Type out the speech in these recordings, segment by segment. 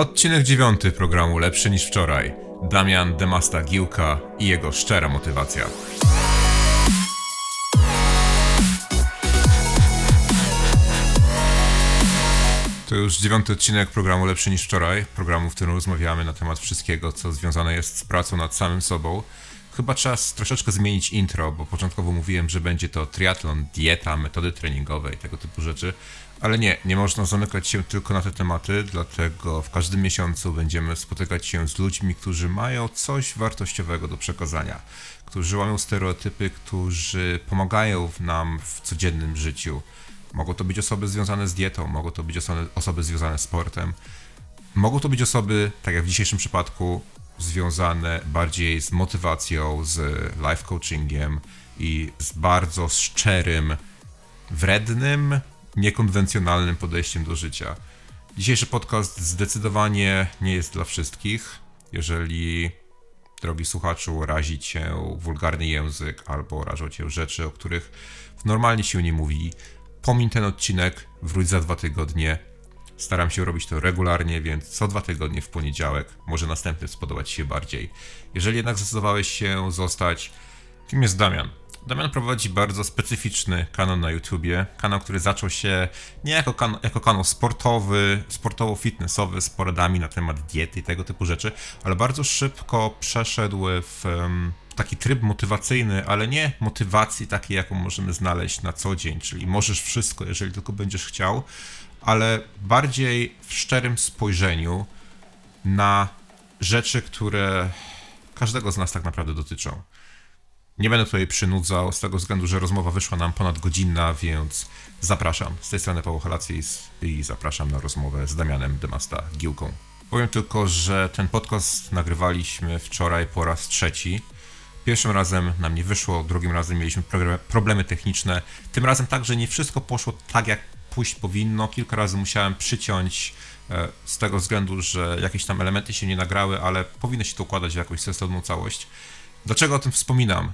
Odcinek dziewiąty programu Lepszy niż wczoraj. Damian Demasta Giłka i jego szczera motywacja. To już dziewiąty odcinek programu Lepszy niż wczoraj, programu, w którym rozmawiamy na temat wszystkiego, co związane jest z pracą nad samym sobą. Chyba czas troszeczkę zmienić intro, bo początkowo mówiłem, że będzie to triatlon, dieta, metody treningowe i tego typu rzeczy, ale nie, nie można zamykać się tylko na te tematy, dlatego w każdym miesiącu będziemy spotykać się z ludźmi, którzy mają coś wartościowego do przekazania, którzy łamią stereotypy, którzy pomagają nam w codziennym życiu. Mogą to być osoby związane z dietą, mogą to być osoby, osoby związane z sportem, mogą to być osoby, tak jak w dzisiejszym przypadku, związane bardziej z motywacją, z life coachingiem i z bardzo szczerym, wrednym, niekonwencjonalnym podejściem do życia. Dzisiejszy podcast zdecydowanie nie jest dla wszystkich. Jeżeli, drogi słuchaczu, razi cię wulgarny język albo rażą cię rzeczy, o których normalnie się nie mówi, pomiń ten odcinek, wróć za dwa tygodnie. Staram się robić to regularnie, więc co dwa tygodnie w poniedziałek, może następny spodobać się bardziej. Jeżeli jednak zdecydowałeś się zostać, kim jest Damian? Damian prowadzi bardzo specyficzny kanał na YouTubie. Kanał, który zaczął się nie jako, kan jako kanał sportowy, sportowo-fitnessowy z poradami na temat diety i tego typu rzeczy, ale bardzo szybko przeszedł w um, taki tryb motywacyjny, ale nie motywacji takiej, jaką możemy znaleźć na co dzień, czyli możesz wszystko, jeżeli tylko będziesz chciał, ale bardziej w szczerym spojrzeniu na rzeczy, które każdego z nas tak naprawdę dotyczą. Nie będę tutaj przynudzał, z tego względu, że rozmowa wyszła nam ponad godzinna, więc zapraszam. Z tej strony Paweł Halacis i zapraszam na rozmowę z Damianem Demasta Giłką. Powiem tylko, że ten podcast nagrywaliśmy wczoraj po raz trzeci. Pierwszym razem nam nie wyszło, drugim razem mieliśmy problemy techniczne. Tym razem także nie wszystko poszło tak, jak pójść powinno. Kilka razy musiałem przyciąć e, z tego względu, że jakieś tam elementy się nie nagrały, ale powinno się to układać w jakąś sensowną całość. Dlaczego o tym wspominam?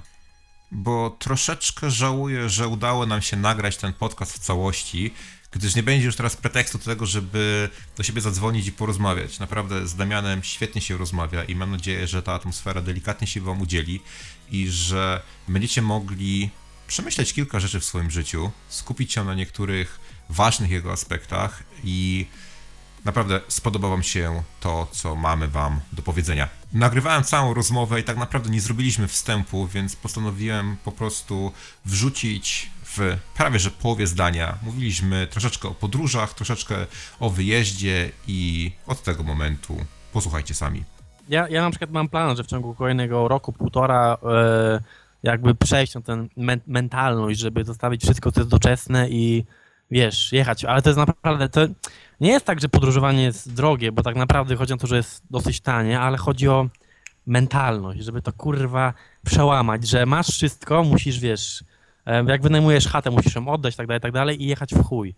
Bo troszeczkę żałuję, że udało nam się nagrać ten podcast w całości, gdyż nie będzie już teraz pretekstu do tego, żeby do siebie zadzwonić i porozmawiać. Naprawdę z Damianem świetnie się rozmawia i mam nadzieję, że ta atmosfera delikatnie się Wam udzieli i że będziecie mogli przemyśleć kilka rzeczy w swoim życiu, skupić się na niektórych ważnych jego aspektach i naprawdę spodoba Wam się to, co mamy Wam do powiedzenia. Nagrywałem całą rozmowę i tak naprawdę nie zrobiliśmy wstępu, więc postanowiłem po prostu wrzucić w prawie że połowie zdania. Mówiliśmy troszeczkę o podróżach, troszeczkę o wyjeździe i od tego momentu posłuchajcie sami. Ja, ja na przykład mam plan, że w ciągu kolejnego roku, półtora e, jakby przejść na tę men mentalność, żeby zostawić wszystko, co jest doczesne i wiesz, jechać, ale to jest naprawdę, to nie jest tak, że podróżowanie jest drogie, bo tak naprawdę chodzi o to, że jest dosyć tanie, ale chodzi o mentalność, żeby to kurwa przełamać, że masz wszystko, musisz, wiesz, jak wynajmujesz chatę, musisz ją oddać, tak dalej, tak dalej i jechać w chuj.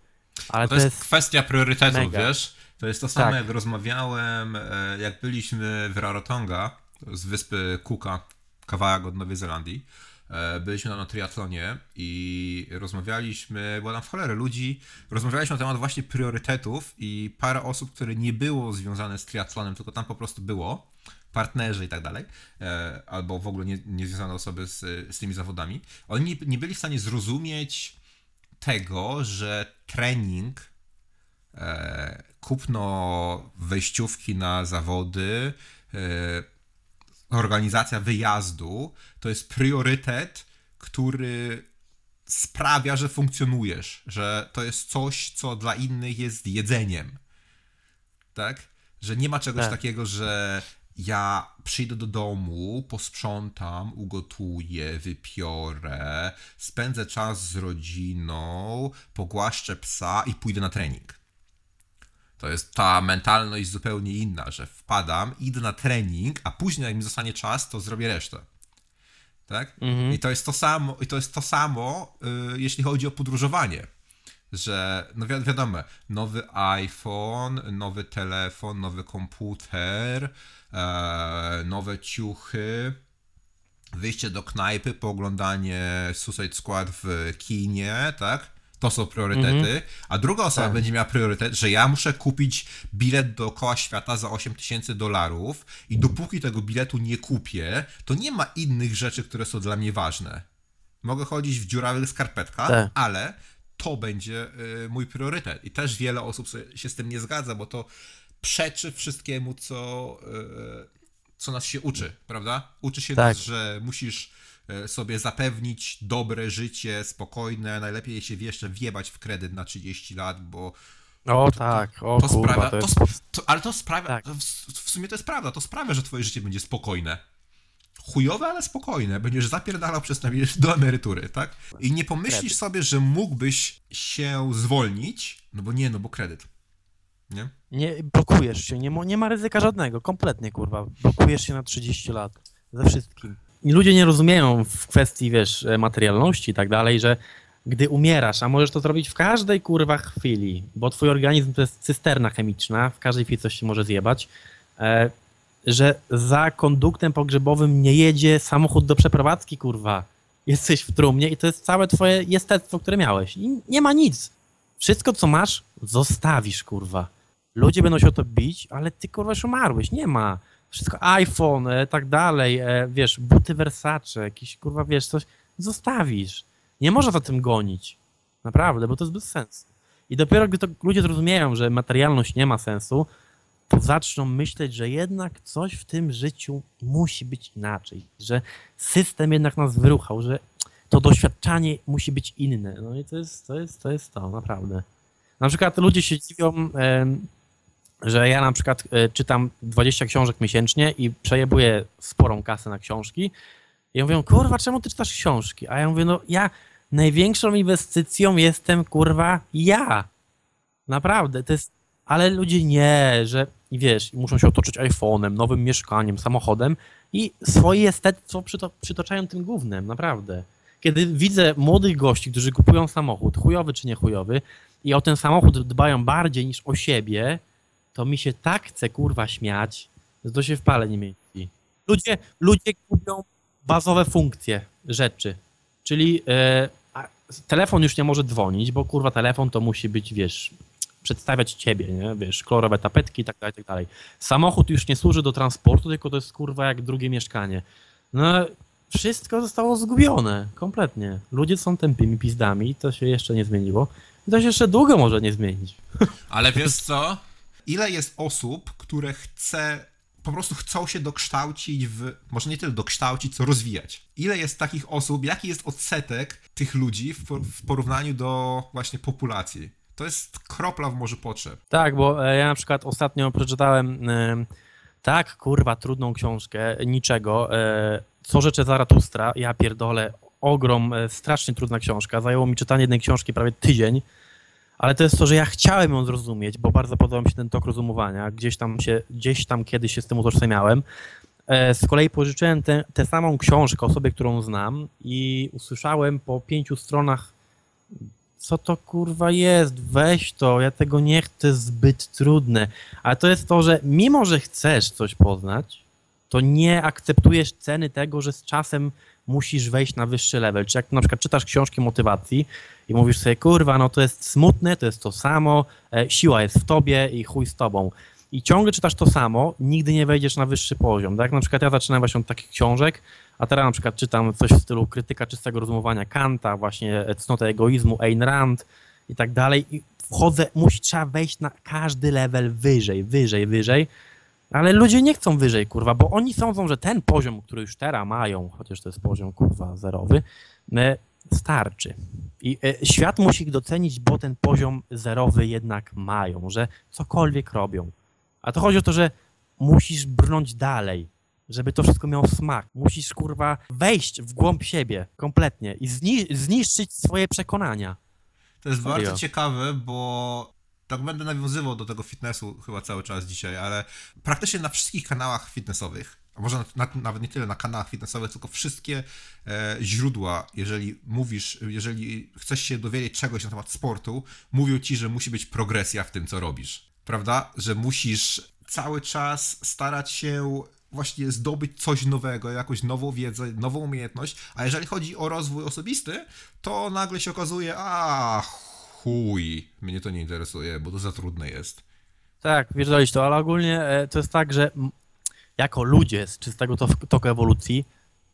Ale to, to jest, jest kwestia priorytetów, mega. wiesz? To jest to samo, tak. jak rozmawiałem, e, jak byliśmy w Rarotonga z wyspy Kuka, kawałek od Nowej Zelandii. E, byliśmy na triatlonie i rozmawialiśmy, było tam w cholerę ludzi, rozmawialiśmy na temat właśnie priorytetów i parę osób, które nie było związane z triatlonem, tylko tam po prostu było, partnerzy i tak dalej, e, albo w ogóle nie, nie związane osoby z, z tymi zawodami, oni nie, nie byli w stanie zrozumieć tego, że trening, e, kupno wejściówki na zawody, organizacja wyjazdu to jest priorytet, który sprawia, że funkcjonujesz, że to jest coś, co dla innych jest jedzeniem. Tak? Że nie ma czegoś tak. takiego, że ja przyjdę do domu, posprzątam, ugotuję, wypiorę, spędzę czas z rodziną, pogłaszczę psa i pójdę na trening. To jest ta mentalność zupełnie inna, że wpadam, idę na trening, a później jak mi zostanie czas, to zrobię resztę. Tak? Mhm. I to jest to samo, i to jest to samo, yy, jeśli chodzi o podróżowanie. Że, no wi wiadomo, nowy iPhone, nowy telefon, nowy komputer, e, nowe ciuchy, wyjście do knajpy, pooglądanie Suicide Squad w kinie, tak? To są priorytety. A druga osoba Tak. będzie miała priorytet, że ja muszę kupić bilet dookoła świata za 8 tysięcy dolarów i dopóki tego biletu nie kupię, to nie ma innych rzeczy, które są dla mnie ważne. Mogę chodzić w dziurawych skarpetkach, Tak. ale to będzie y, mój priorytet. I też wiele osób się z tym nie zgadza, bo to przeczy wszystkiemu, co, y, co nas się uczy, prawda? Uczy się Tak. nas, że musisz sobie zapewnić dobre życie, spokojne, najlepiej się jeszcze wjebać w kredyt na 30 lat, bo O tak, o to kurwa, sprawia, to to, jest... to, ale to sprawia, Tak. to w, w sumie to jest prawda, to sprawia, że twoje życie będzie spokojne. Chujowe, ale spokojne. Będziesz zapierdalał przez to do emerytury, tak? I nie pomyślisz Kredyt. sobie, że mógłbyś się zwolnić, no bo nie, no bo kredyt. Nie? Nie, blokujesz się, nie nie ma ryzyka żadnego, kompletnie kurwa. Blokujesz się na 30 lat, ze wszystkim. Ludzie nie rozumieją w kwestii, wiesz, materialności i tak dalej, że gdy umierasz, a możesz to zrobić w każdej kurwa chwili, bo twój organizm to jest cysterna chemiczna, w każdej chwili coś się może zjebać, e, że za konduktem pogrzebowym nie jedzie samochód do przeprowadzki, kurwa. Jesteś w trumnie i to jest całe twoje jestestwo, które miałeś. I nie ma nic. Wszystko, co masz, zostawisz, kurwa. Ludzie będą się o to bić, ale ty, kurwa, już umarłeś. Nie ma. Wszystko iPhone, e, tak dalej, e, wiesz, buty Versace, jakiś, kurwa, wiesz, coś, zostawisz. Nie można za tym gonić. Naprawdę, bo to jest bez sensu. I dopiero gdy to ludzie zrozumieją, że materialność nie ma sensu, to zaczną myśleć, że jednak coś w tym życiu musi być inaczej, że system jednak nas wyruchał, że to doświadczanie musi być inne. No i to jest to, jest, to, jest to naprawdę. Na przykład ludzie się dziwią, że ja na przykład e, czytam 20 książek miesięcznie i przejebuję sporą kasę na książki. I mówią, kurwa, czemu ty czytasz książki? A ja mówię, no ja największą inwestycją jestem, kurwa, ja. Naprawdę, to jest. Ale ludzie nie, że i wiesz, muszą się otoczyć iPhone'em, nowym mieszkaniem, samochodem i swoje estetystwo przyto, przytoczają tym głównym, naprawdę. Kiedy widzę młodych gości, którzy kupują samochód, chujowy czy nie chujowy, i o ten samochód dbają bardziej niż o siebie, to mi się tak chce kurwa śmiać, że to się w pale nie mieści. Ludzie, ludzie kupią bazowe funkcje rzeczy, czyli a, telefon już nie może dzwonić, bo kurwa telefon to musi być, wiesz, przedstawiać ciebie, nie? Wiesz, kolorowe tapetki i tak dalej, tak dalej. Samochód już nie służy do transportu, tylko to jest kurwa jak drugie mieszkanie. No, wszystko zostało zgubione, kompletnie. Ludzie są tępymi pizdami, to się jeszcze nie zmieniło. I to się jeszcze długo może nie zmienić. Ale wiesz co? Ile jest osób, które chce, po prostu chcą się dokształcić w, może nie tyle dokształcić, co rozwijać. Ile jest takich osób, jaki jest odsetek tych ludzi w, por- w porównaniu do właśnie populacji? To jest kropla w morzu potrzeb. Tak, bo e, ja na przykład ostatnio przeczytałem e, tak, kurwa, trudną książkę, niczego, e, Co rzeczy Zaratustra, ja pierdolę, ogrom, strasznie trudna książka, zajęło mi czytanie jednej książki prawie tydzień, ale to jest to, że ja chciałem ją zrozumieć, bo bardzo podobał mi się ten tok rozumowania, gdzieś tam się, gdzieś tam kiedyś się z tym utożsamiałem. E, Z kolei pożyczyłem tę tę samą książkę osobie, którą znam i usłyszałem po pięciu stronach co to kurwa jest, weź to, ja tego nie chcę, to jest zbyt trudne. Ale to jest to, że mimo, że chcesz coś poznać, to nie akceptujesz ceny tego, że z czasem musisz wejść na wyższy level. Czy jak na przykład czytasz książki motywacji i mówisz sobie, kurwa, no to jest smutne, to jest to samo, e, siła jest w tobie i chuj z tobą. I ciągle czytasz to samo, nigdy nie wejdziesz na wyższy poziom. Tak? Na przykład ja zaczynam właśnie od takich książek, a teraz na przykład czytam coś w stylu krytyka czystego rozumowania Kanta, właśnie e, cnota egoizmu, Ayn Rand i tak dalej. I wchodzę, musi, trzeba wejść na każdy level wyżej, wyżej, wyżej. Ale ludzie nie chcą wyżej, kurwa, bo oni sądzą, że ten poziom, który już teraz mają, chociaż to jest poziom, kurwa, zerowy, e, starczy. I e, świat musi ich docenić, bo ten poziom zerowy jednak mają, że cokolwiek robią. A to chodzi o to, że musisz brnąć dalej, żeby to wszystko miało smak. Musisz, kurwa, wejść w głąb siebie kompletnie i zni zniszczyć swoje przekonania. To jest Serio. bardzo ciekawe, bo tak będę nawiązywał do tego fitnessu chyba cały czas dzisiaj, ale praktycznie na wszystkich kanałach fitnessowych, a może na, na, nawet nie tyle na kanałach fitnessowych, tylko wszystkie e, źródła, jeżeli mówisz, jeżeli chcesz się dowiedzieć czegoś na temat sportu, mówią ci, że musi być progresja w tym, co robisz. Prawda? Że musisz cały czas starać się właśnie zdobyć coś nowego, jakąś nową wiedzę, nową umiejętność, a jeżeli chodzi o rozwój osobisty, to nagle się okazuje, a chuj, mnie to nie interesuje, bo to za trudne jest. Tak, wjeżdżaliście to, ale ogólnie e, to jest tak, że jako ludzie z czystego to- toku ewolucji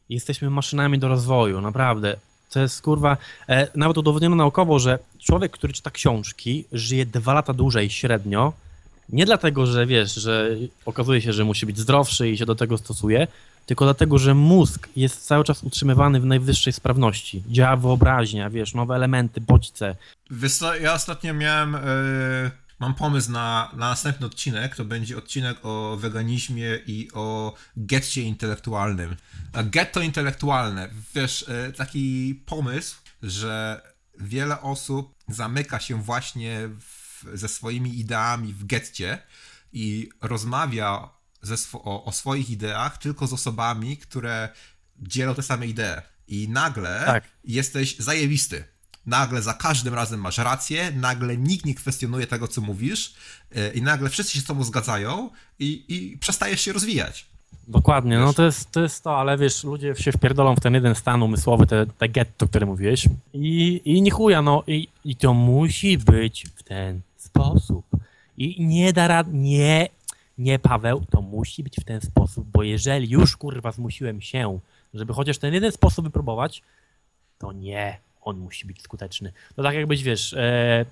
jesteśmy maszynami do rozwoju, naprawdę. To jest kurwa, e, nawet udowodniono naukowo, że człowiek, który czyta książki, żyje dwa lata dłużej średnio. Nie dlatego, że wiesz, że okazuje się, że musi być zdrowszy i się do tego stosuje, tylko dlatego, że mózg jest cały czas utrzymywany w najwyższej sprawności. Działa wyobraźnia, wiesz, nowe elementy, bodźce. Co, ja ostatnio miałem, e, mam pomysł na, na następny odcinek, to będzie odcinek o weganizmie i o getcie intelektualnym. A getto intelektualne, wiesz, e, taki pomysł, że wiele osób zamyka się właśnie w, ze swoimi ideami w getcie i rozmawia ze swo- o, o swoich ideach tylko z osobami, które dzielą te same idee. I nagle Tak. jesteś zajebisty. Nagle za każdym razem masz rację, nagle nikt nie kwestionuje tego, co mówisz, yy, i nagle wszyscy się z tobą zgadzają i, i przestajesz się rozwijać. Dokładnie, no to jest, to jest to, ale wiesz, ludzie się wpierdolą w ten jeden stan umysłowy, te, te getto, które mówiłeś i, i nie chuja, no i, i to musi być w ten sposób. I nie da rad, nie, nie Paweł, to musi być w ten sposób, bo jeżeli już kurwa zmusiłem się, żeby chociaż ten jeden sposób wypróbować, to nie, on musi być skuteczny. To tak jakbyś, wiesz, e,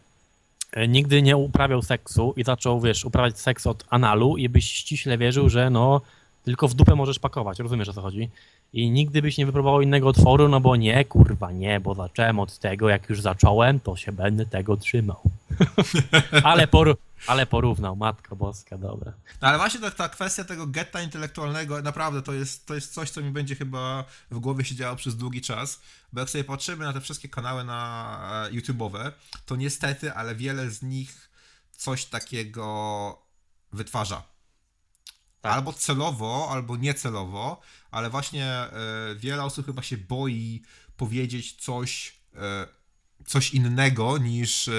e, nigdy nie uprawiał seksu i zaczął, wiesz, uprawiać seks od analu i byś ściśle wierzył, że no, tylko w dupę możesz pakować, rozumiesz o co chodzi? I nigdy byś nie wypróbował innego otworu, no bo nie, kurwa, nie, bo zacząłem od tego, jak już zacząłem, to się będę tego trzymał. ale, por, ale porównał, matko boska, dobra. No ale właśnie ta, ta kwestia tego getta intelektualnego, naprawdę to jest, to jest coś, co mi będzie chyba w głowie siedziało przez długi czas, bo jak sobie patrzymy na te wszystkie kanały na e, YouTube'owe, to niestety, ale wiele z nich coś takiego wytwarza. Tak. Albo celowo, albo niecelowo, ale właśnie e, wiele osób chyba się boi powiedzieć coś, e, coś innego niż, e,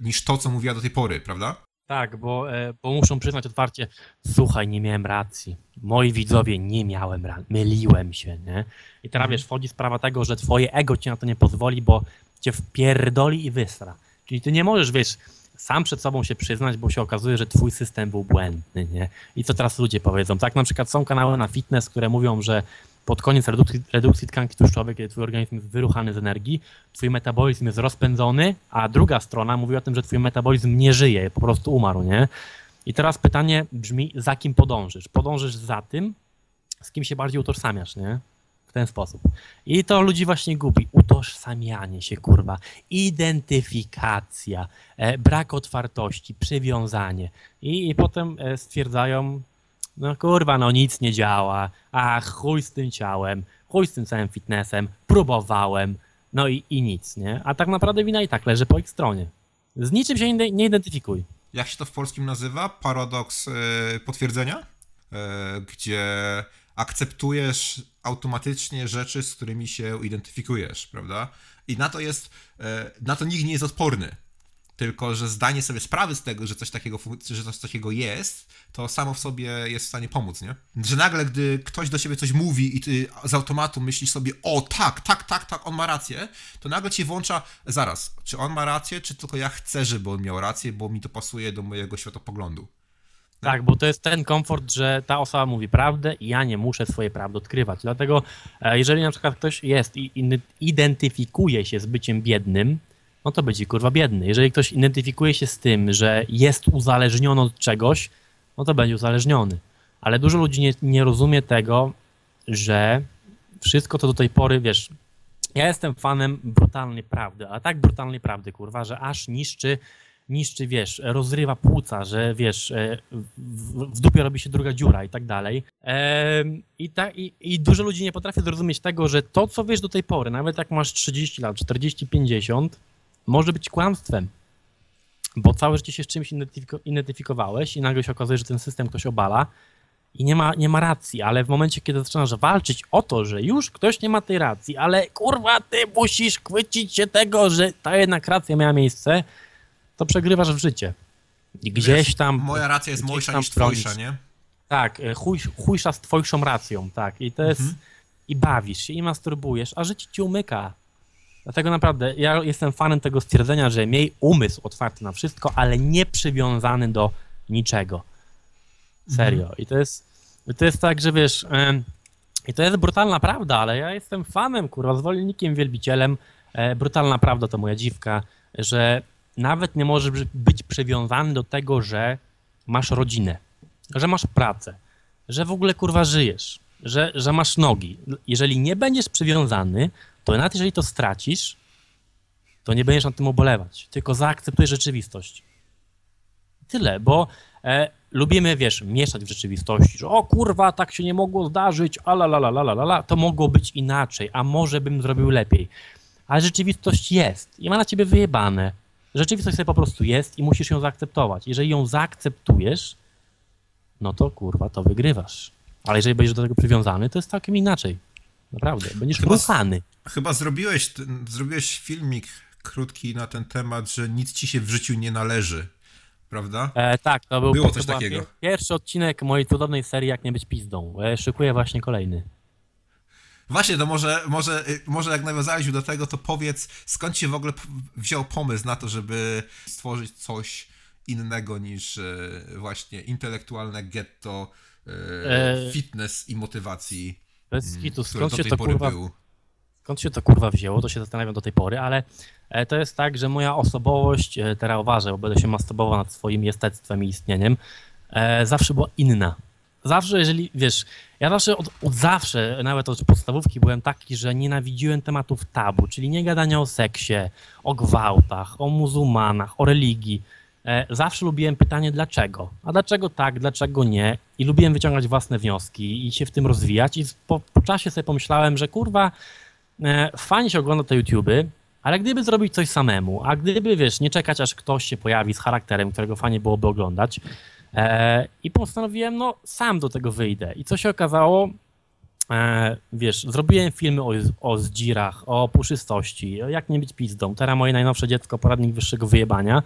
niż to, co mówiła do tej pory, prawda? Tak, bo, e, bo muszą przyznać otwarcie, słuchaj, nie miałem racji. Moi widzowie, nie miałem racji, myliłem się, nie? I teraz wiesz, wchodzi sprawa tego, że twoje ego ci na to nie pozwoli, bo cię wpierdoli i wysra. Czyli ty nie możesz, wiesz, sam przed sobą się przyznać, bo się okazuje, że twój system był błędny, nie? I co teraz ludzie powiedzą? Tak na przykład są kanały na fitness, które mówią, że pod koniec redukcji, redukcji tkanki tłuszczowej, kiedy twój organizm jest wyruchany z energii, twój metabolizm jest rozpędzony, a druga strona mówi o tym, że twój metabolizm nie żyje, po prostu umarł, nie? I teraz pytanie brzmi, za kim podążysz? Podążysz za tym, z kim się bardziej utożsamiasz, nie? W ten sposób. I to ludzi właśnie gubi. Utożsamianie się, kurwa. Identyfikacja, e, brak otwartości, przywiązanie. I, i potem e, stwierdzają, no kurwa, no nic nie działa, a chuj z tym ciałem, chuj z tym całym fitnessem, próbowałem, no i, i nic, nie? A tak naprawdę wina i tak leży po ich stronie. Z niczym się nie, identyfikuj. jak się to w polskim nazywa? Paradoks e, potwierdzenia? E, gdzie akceptujesz automatycznie rzeczy, z którymi się identyfikujesz, prawda? I na to jest, e, na to nikt nie jest odporny. Tylko, że zdanie sobie sprawy z tego, że coś takiego, że coś takiego jest, to samo w sobie jest w stanie pomóc, nie? Że nagle, gdy ktoś do ciebie coś mówi i ty z automatu myślisz sobie, o tak, tak, tak, tak, on ma rację, to nagle ci włącza, zaraz, czy on ma rację, czy tylko ja chcę, żeby on miał rację, bo mi to pasuje do mojego światopoglądu. Tak, bo to jest ten komfort, że ta osoba mówi prawdę i ja nie muszę swojej prawdy odkrywać. Dlatego, e, jeżeli na przykład ktoś jest i identyfikuje się z byciem biednym, no to będzie kurwa biedny. Jeżeli ktoś identyfikuje się z tym, że jest uzależniony od czegoś, no to będzie uzależniony. Ale dużo ludzi nie, nie rozumie tego, że wszystko to do tej pory, wiesz, ja jestem fanem brutalnej prawdy, a tak brutalnej prawdy, kurwa, że aż niszczy, niszczy, wiesz, rozrywa płuca, że wiesz, e, w, w dupie robi się druga dziura i tak dalej. Em, I, ta, i, I dużo ludzi nie potrafi zrozumieć tego, że to, co wiesz do tej pory, nawet jak masz 30 lat, 40, 50, może być kłamstwem. Bo całe życie się z czymś identyfiko- identyfikowałeś i nagle się okazuje, że ten system ktoś obala i nie ma, nie ma racji, ale w momencie, kiedy zaczynasz walczyć o to, że już ktoś nie ma tej racji, ale kurwa, ty musisz chwycić się tego, że ta jednak racja miała miejsce, to przegrywasz w życie. I gdzieś tam... Moja racja jest mojsza niż twojsza, nie? Tak, e, chuj, chujsza z twojszą racją, tak. I to jest... I bawisz się, i masturbujesz, a życie ci umyka. Dlatego naprawdę ja jestem fanem tego stwierdzenia, że miej umysł otwarty na wszystko, ale nie przywiązany do niczego. Serio. I to jest, to jest tak, że wiesz, i to jest brutalna prawda, ale ja jestem fanem, kurwa, zwolennikiem, wielbicielem. E, brutalna prawda to moja dziwka, że nawet nie możesz być- być przywiązany do tego, że masz rodzinę, że masz pracę, że w ogóle kurwa żyjesz, że, że masz nogi. Jeżeli nie będziesz przywiązany, to nawet jeżeli to stracisz, to nie będziesz nad tym ubolewać, tylko zaakceptujesz rzeczywistość. Tyle, bo e, lubimy, wiesz, mieszać w rzeczywistości, że o kurwa, tak się nie mogło zdarzyć, a la la la la la la, to mogło być inaczej, a może bym zrobił lepiej. Ale rzeczywistość jest i ma na ciebie wyjebane. Rzeczywistość sobie po prostu jest i musisz ją zaakceptować. Jeżeli ją zaakceptujesz, no to kurwa, to wygrywasz. Ale jeżeli będziesz do tego przywiązany, to jest całkiem inaczej. Naprawdę, będziesz Chyba ruchany. Chyba zrobiłeś, zrobiłeś filmik krótki na ten temat, że nic ci się w życiu nie należy. Prawda? E, tak, to był Było coś takiego. pier- Pierwszy odcinek mojej cudownej serii Jak nie być pizdą. E, szykuję właśnie kolejny. Właśnie, to może, może, y, może jak nawiązaliśmy do tego, to powiedz, skąd się w ogóle wziął pomysł na to, żeby stworzyć coś innego niż e, właśnie intelektualne getto, e, E, fitness i motywacji, Bez hitu, który skąd do się to kurwa był. Skąd się to kurwa wzięło, to się zastanawiam do tej pory, ale e, to jest tak, że moja osobowość, e, teraz uważaj, bo będę się masturbował nad swoim jestestwem i istnieniem, e, zawsze była inna. Zawsze, jeżeli, wiesz, ja zawsze, od, od zawsze, nawet od podstawówki byłem taki, że nienawidziłem tematów tabu, czyli nie gadania o seksie, o gwałtach, o muzułmanach, o religii. Zawsze lubiłem pytanie dlaczego, a dlaczego tak, dlaczego nie i lubiłem wyciągać własne wnioski i się w tym rozwijać i po, po czasie sobie pomyślałem, że kurwa, fajnie się ogląda te YouTuby, ale gdyby zrobić coś samemu, a gdyby, wiesz, nie czekać aż ktoś się pojawi z charakterem, którego fajnie byłoby oglądać e, i postanowiłem, no sam do tego wyjdę. I co się okazało, e, wiesz, zrobiłem filmy o, o zdzirach, o puszystości, o jak nie być pizdą, teraz moje najnowsze dziecko, poradnik wyższego wyjebania.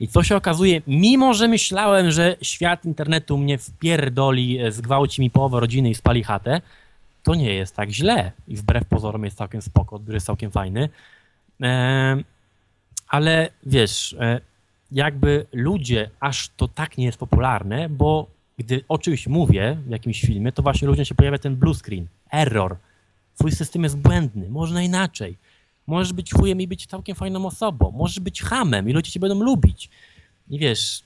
I co się okazuje, mimo że myślałem, że świat internetu mnie wpierdoli, e, zgwałci mi połowę rodziny i spali chatę, to nie jest tak źle. I wbrew pozorom jest całkiem spoko, odbiór jest całkiem fajny. Ale wiesz, e, jakby ludzie, aż to tak nie jest popularne, bo gdy o czymś mówię w jakimś filmie, to właśnie ludziom się pojawia ten blue screen, error. Twój system jest błędny, można inaczej. Możesz być chujem i być całkiem fajną osobą. Możesz być hamem i ludzie cię będą lubić. I wiesz,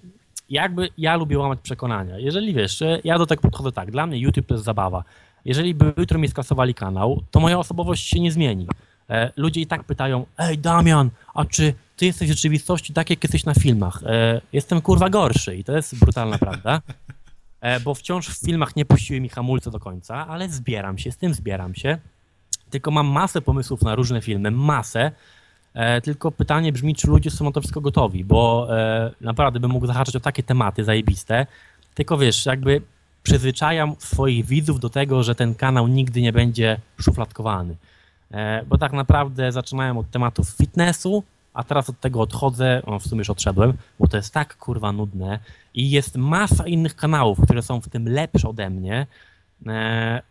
jakby ja lubię łamać przekonania. Jeżeli wiesz, ja do tego podchodzę tak, dla mnie YouTube to jest zabawa. Jeżeli by jutro mi skasowali kanał, to moja osobowość się nie zmieni. E, ludzie i tak pytają, ej Damian, a czy ty jesteś w rzeczywistości tak, jak jesteś na filmach? E, jestem kurwa gorszy i to jest brutalna prawda. E, bo wciąż w filmach nie puściły mi hamulce do końca, ale zbieram się, z tym zbieram się. Tylko mam masę pomysłów na różne filmy, masę. E, tylko pytanie brzmi, czy ludzie są na to wszystko gotowi, bo e, naprawdę bym mógł zahaczać o takie tematy zajebiste. Tylko wiesz, jakby przyzwyczajam swoich widzów do tego, że ten kanał nigdy nie będzie szufladkowany. E, bo tak naprawdę zaczynałem od tematów fitnessu, a teraz od tego odchodzę, w sumie już odszedłem, bo to jest tak kurwa nudne i jest masa innych kanałów, które są w tym lepsze ode mnie, e,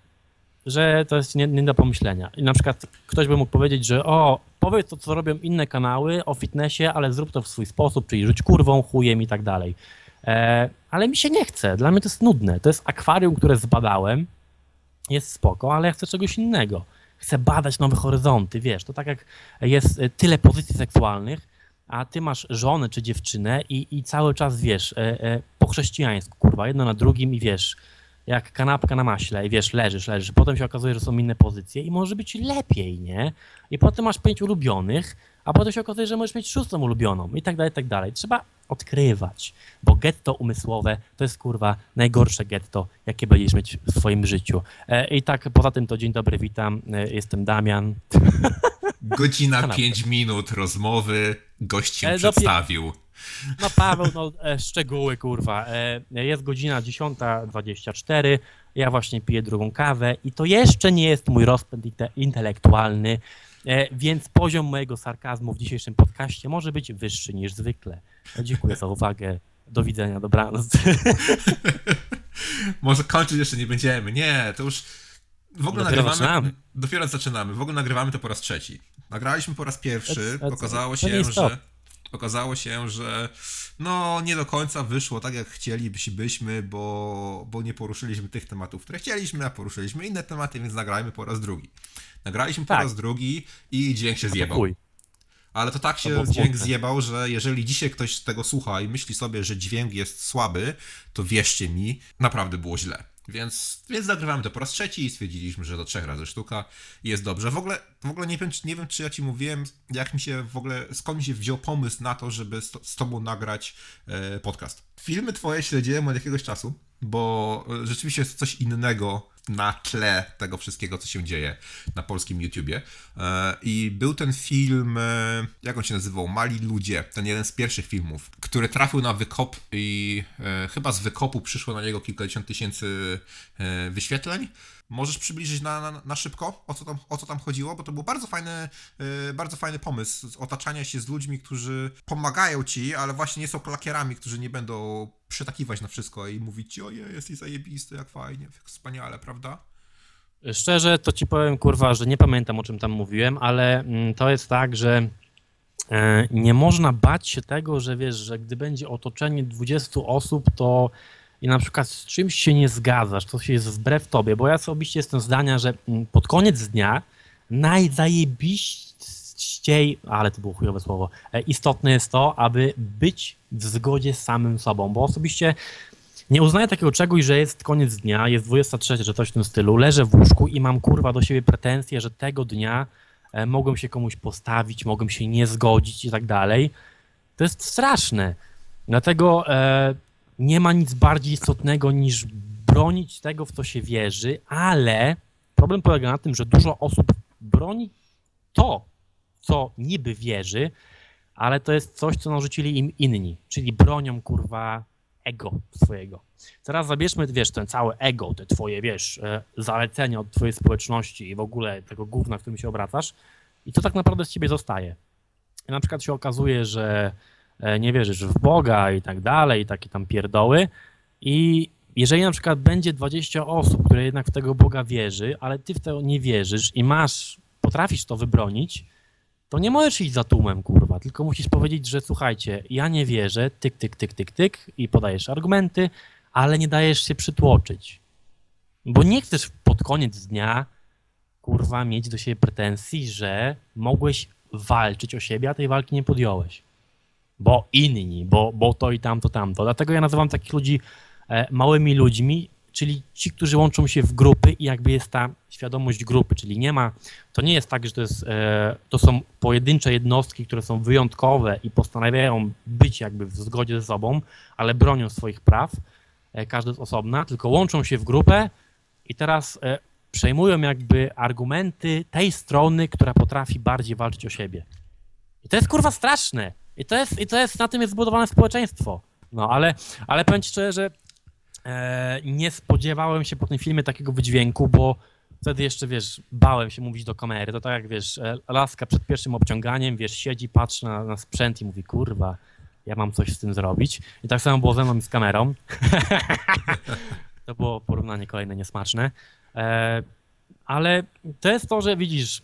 że to jest nie, nie do pomyślenia. I na przykład ktoś by mógł powiedzieć, że o, powiedz to, co robią inne kanały o fitnessie, ale zrób to w swój sposób, czyli rzuć kurwą, chujem i tak dalej. E, ale mi się nie chce, dla mnie to jest nudne. To jest akwarium, które zbadałem, jest spoko, ale ja chcę czegoś innego. Chcę badać nowe horyzonty, wiesz, to tak jak jest e, tyle pozycji seksualnych, a ty masz żonę czy dziewczynę i, i cały czas, wiesz, e, po chrześcijańsku, kurwa, jedno na drugim i wiesz, jak kanapka na maśle i wiesz, leżysz, leżysz. Potem się okazuje, że są inne pozycje i może być lepiej, nie? I potem masz pięć ulubionych, a potem się okazuje, że możesz mieć szóstą ulubioną i tak dalej, i tak dalej. Trzeba odkrywać, bo getto umysłowe to jest kurwa najgorsze getto, jakie będziesz mieć w swoim życiu. E, I tak poza tym to dzień dobry, witam, e, jestem Damian. Godzina Kanapka. 5 minut rozmowy, gość się E, dopie- przedstawił. No Paweł, no szczegóły kurwa. Jest godzina 10.24, ja właśnie piję drugą kawę i to jeszcze nie jest mój rozpęd inte- intelektualny, więc poziom mojego sarkazmu w dzisiejszym podcaście może być wyższy niż zwykle. E, Dziękuję za uwagę. Do widzenia, dobranoc. Może kończyć jeszcze nie będziemy. Nie, to już w ogóle Dopiero nagrywamy. zaczynamy. Dopiero zaczynamy. W ogóle nagrywamy to po raz trzeci. Nagraliśmy po raz pierwszy. Okazało się, że. Okazało się, że no nie do końca wyszło tak jak chcielibyśmy, bo, bo nie poruszyliśmy tych tematów, które chcieliśmy, a poruszyliśmy inne tematy, więc nagrajmy po raz drugi. Nagraliśmy po Tak. raz drugi i dźwięk się zjebał. Chuj. Ale to tak To się było dźwięk smutne. zjebał, że jeżeli dzisiaj ktoś tego słucha i myśli sobie, że dźwięk jest słaby, to wierzcie mi, naprawdę było źle. Więc, więc nagrywamy to po raz trzeci i stwierdziliśmy, że to trzech razy sztuka i jest dobrze. W ogóle, w ogóle nie, wiem, czy- nie wiem, czy ja ci mówiłem, jak mi się w ogóle, skąd mi się wziął pomysł na to, żeby z, to- z tobą nagrać e, podcast. Filmy twoje śledziłem od jakiegoś czasu, bo rzeczywiście jest coś innego na tle tego wszystkiego, co się dzieje na polskim YouTubie. E, I był ten film, e, jak on się nazywał? Mali Ludzie, ten jeden z pierwszych filmów, który trafił na wykop i e, chyba z wykopu przyszło na niego kilkadziesiąt tysięcy wyświetleń. Możesz przybliżyć na, na, na szybko, o co, tam, o co tam chodziło? Bo to był bardzo fajny, e, bardzo fajny pomysł otaczania się z ludźmi, którzy pomagają ci, ale właśnie nie są klakierami, którzy nie będą przytakiwać na wszystko i mówić ci, ojej, jesteś zajebisty, jak fajnie, jak wspaniale, prawda? Szczerze to ci powiem, kurwa, że nie pamiętam o czym tam mówiłem, ale mm, to jest tak, że e, nie można bać się tego, że wiesz, że gdy będzie otoczenie 20 osób, to i na przykład z czymś się nie zgadzasz, to się jest wbrew tobie, bo ja osobiście jestem zdania, że mm, pod koniec dnia najzajebiściej, ale to było chujowe słowo, e, istotne jest to, aby być w zgodzie z samym sobą, bo osobiście nie uznaję takiego czegoś, że jest koniec dnia, jest 23, że coś w tym stylu, leżę w łóżku i mam kurwa do siebie pretensje, że tego dnia e, mogłem się komuś postawić, mogłem się nie zgodzić i tak dalej. To jest straszne. Dlatego e, nie ma nic bardziej istotnego niż bronić tego, w co się wierzy, ale problem polega na tym, że dużo osób broni to, co niby wierzy, ale to jest coś, co narzucili im inni, czyli bronią kurwa ego swojego. Teraz zabierzmy, wiesz, ten cały ego, te twoje, wiesz, e, zalecenia od twojej społeczności i w ogóle tego gówna, w którym się obracasz i to tak naprawdę z ciebie zostaje. I na przykład się okazuje, że nie wierzysz w Boga i tak dalej, i takie tam pierdoły i jeżeli na przykład będzie 20 osób, które jednak w tego Boga wierzy, ale ty w to nie wierzysz i masz, potrafisz to wybronić, to nie możesz iść za tłumem, kurwa, tylko musisz powiedzieć, że słuchajcie, ja nie wierzę, tyk, tyk, tyk, tyk, tyk i podajesz argumenty, ale nie dajesz się przytłoczyć. Bo nie chcesz pod koniec dnia, kurwa, mieć do siebie pretensji, że mogłeś walczyć o siebie, a tej walki nie podjąłeś. Bo inni, bo, bo to i tamto, tamto. Dlatego ja nazywam takich ludzi e, małymi ludźmi, czyli ci, którzy łączą się w grupy i jakby jest ta świadomość grupy, czyli nie ma, to nie jest tak, że to, jest, e, to są pojedyncze jednostki, które są wyjątkowe i postanawiają być jakby w zgodzie ze sobą, ale bronią swoich praw, e, każdy z osobna, tylko łączą się w grupę i teraz przejmują jakby argumenty tej strony, która potrafi bardziej walczyć o siebie. I to jest kurwa straszne. I to jest, i to jest na tym jest zbudowane społeczeństwo. No ale, ale powiem ci szczerze, że e, nie spodziewałem się po tym filmie takiego wydźwięku, bo wtedy jeszcze, wiesz, bałem się mówić do kamery. To tak jak, wiesz, e, laska przed pierwszym obciąganiem, wiesz, siedzi, patrzy na, na sprzęt i mówi, kurwa, ja mam coś z tym zrobić. I tak samo było ze mną i z kamerą. to było porównanie kolejne niesmaczne. E, ale to jest to, że widzisz,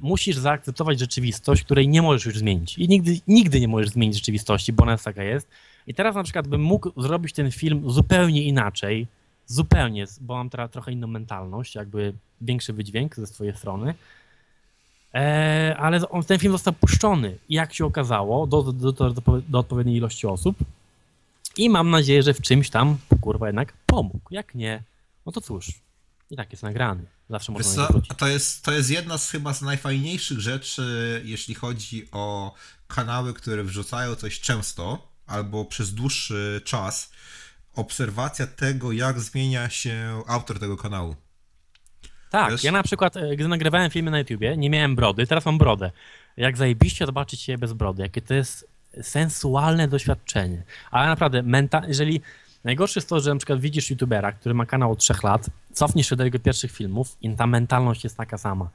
musisz zaakceptować rzeczywistość, której nie możesz już zmienić. I nigdy, nigdy nie możesz zmienić rzeczywistości, bo ona jest taka jest. I teraz na przykład bym mógł zrobić ten film zupełnie inaczej, zupełnie, bo mam teraz trochę inną mentalność, jakby większy wydźwięk ze swojej strony. E, ale on, ten film został puszczony, jak się okazało, do, do, do, do odpowiedniej ilości osób. I mam nadzieję, że w czymś tam, kurwa, jednak pomógł. Jak nie, no to cóż, i tak jest nagrany. Zawsze można wrócić. to, jest, to jest jedna z chyba z najfajniejszych rzeczy, jeśli chodzi o kanały, które wrzucają coś często albo przez dłuższy czas. Obserwacja tego, jak zmienia się autor tego kanału. Tak, Wiesz? ja na przykład, e, gdy nagrywałem filmy na YouTubie, nie miałem brody, teraz mam brodę. Jak zajebiście zobaczyć się bez brody, jakie to jest sensualne doświadczenie. Ale naprawdę, menta- jeżeli najgorsze jest to, że na przykład widzisz YouTubera, który ma kanał od 3 lat, cofniesz się do jego pierwszych filmów i ta mentalność jest taka sama.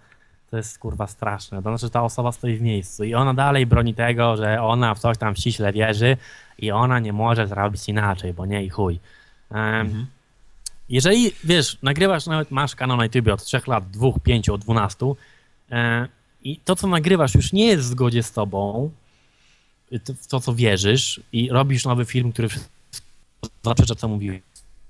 To jest kurwa straszne. To znaczy, że ta osoba stoi w miejscu i ona dalej broni tego, że ona w coś tam ściśle wierzy i ona nie może zrobić inaczej, bo nie i chuj. Em, jeżeli, wiesz, nagrywasz, nawet masz kanał na YouTube od 3 lat, 2, 5, od 12, e, i to, co nagrywasz, już nie jest w zgodzie z tobą, to, w to co wierzysz, i robisz nowy film, który zaprzecza, co mówiłeś.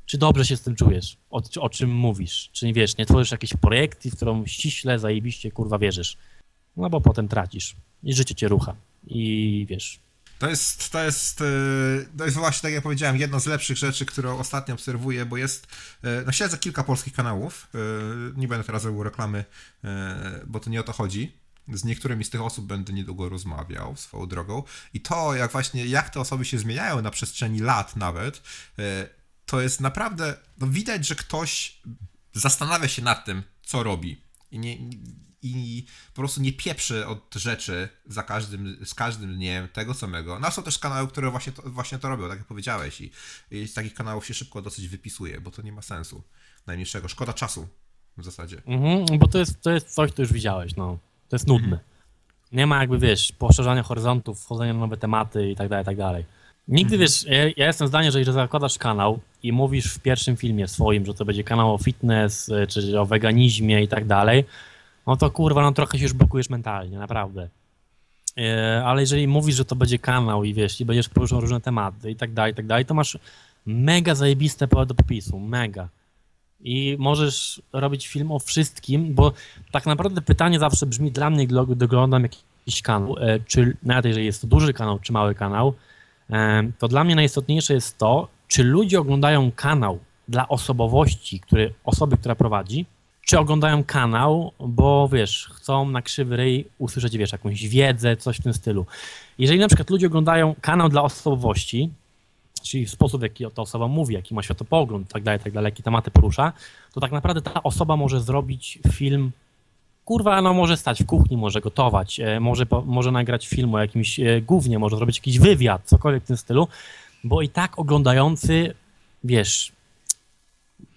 Czy dobrze się z tym czujesz? O, o czym mówisz? Czy nie wiesz, nie tworzysz jakiejś projekcji, w którą ściśle, zajebiście, kurwa, wierzysz? No bo potem tracisz i życie cię rucha. I wiesz, To jest, to jest, e, to jest właśnie, tak jak powiedziałem, jedna z lepszych rzeczy, którą ostatnio obserwuję, bo jest, e, no śledzę kilka polskich kanałów, e, nie będę teraz robił reklamy, bo to nie o to chodzi. Z niektórymi z tych osób będę niedługo rozmawiał swoją drogą i to, jak właśnie, jak te osoby się zmieniają na przestrzeni lat nawet, e, to jest naprawdę, no widać, że ktoś zastanawia się nad tym, co robi i nie, i po prostu nie pieprzy od rzeczy za każdym, z każdym dniem tego samego. No są też kanały, które właśnie to, właśnie to robią, tak jak powiedziałeś i, i z takich kanałów się szybko dosyć wypisuje, bo to nie ma sensu najmniejszego. Szkoda czasu w zasadzie. Mhm, bo to jest, to jest coś, co już widziałeś, no. To jest nudne. Nie ma jakby, wiesz, poszerzania horyzontów, wchodzenia na nowe tematy i tak dalej, tak dalej. Nigdy, wiesz, ja, ja jestem zdania, że jeżeli zakładasz kanał i mówisz w pierwszym filmie swoim, że to będzie kanał o fitness, y, czy o weganizmie i tak dalej, no to kurwa, no trochę się już blokujesz mentalnie, naprawdę. E, Ale jeżeli mówisz, że to będzie kanał i wiesz, i będziesz poruszał różne tematy i tak dalej, i tak dalej, to masz mega zajebiste pole do popisu, mega. I możesz robić film o wszystkim, bo tak naprawdę pytanie zawsze brzmi dla mnie, gdy oglądam jakiś kanał, e, czy nawet jeżeli jest to duży kanał, czy mały kanał, e, to dla mnie najistotniejsze jest to, czy ludzie oglądają kanał dla osobowości, który, osoby, która prowadzi, czy oglądają kanał, bo wiesz, chcą na krzywy ryj usłyszeć, wiesz, jakąś wiedzę, coś w tym stylu. Jeżeli na przykład ludzie oglądają kanał dla osobowości, czyli sposób, w jaki ta osoba mówi, jaki ma światopogląd, tak dalej, tak dalej, jakie tematy porusza, to tak naprawdę ta osoba może zrobić film, kurwa, no może stać w kuchni, może gotować, e, może, może nagrać film o jakimś e, głównie, może zrobić jakiś wywiad, cokolwiek w tym stylu, bo i tak oglądający, wiesz,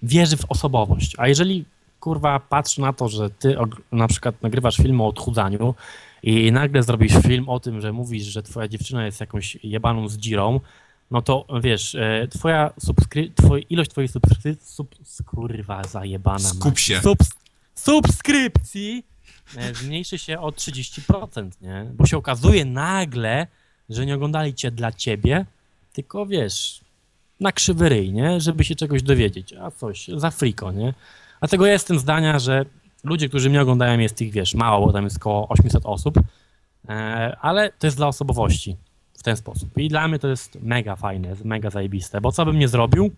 wierzy w osobowość. A jeżeli, kurwa, patrzy na to, że ty na przykład nagrywasz film o odchudzaniu i nagle zrobisz film o tym, że mówisz, że twoja dziewczyna jest jakąś jebaną z dzirą, no to wiesz, e, twoja subskry... twoj... ilość twojej subskrypcji, sub... kurwa zajebana. Skup się. Subs... Subskrypcji e, zmniejszy się o 30%, nie? Bo się okazuje nagle, że nie oglądali cię dla ciebie, tylko wiesz, na krzywy ryj, nie? Żeby się czegoś dowiedzieć, a coś, za friko, nie? Dlatego ja jestem zdania, że ludzie, którzy mnie oglądają, jest ich, wiesz, mało, bo tam jest około 800 osób, e, ale to jest dla osobowości ten sposób. I dla mnie to jest mega fajne, mega zajebiste, bo co bym nie zrobił,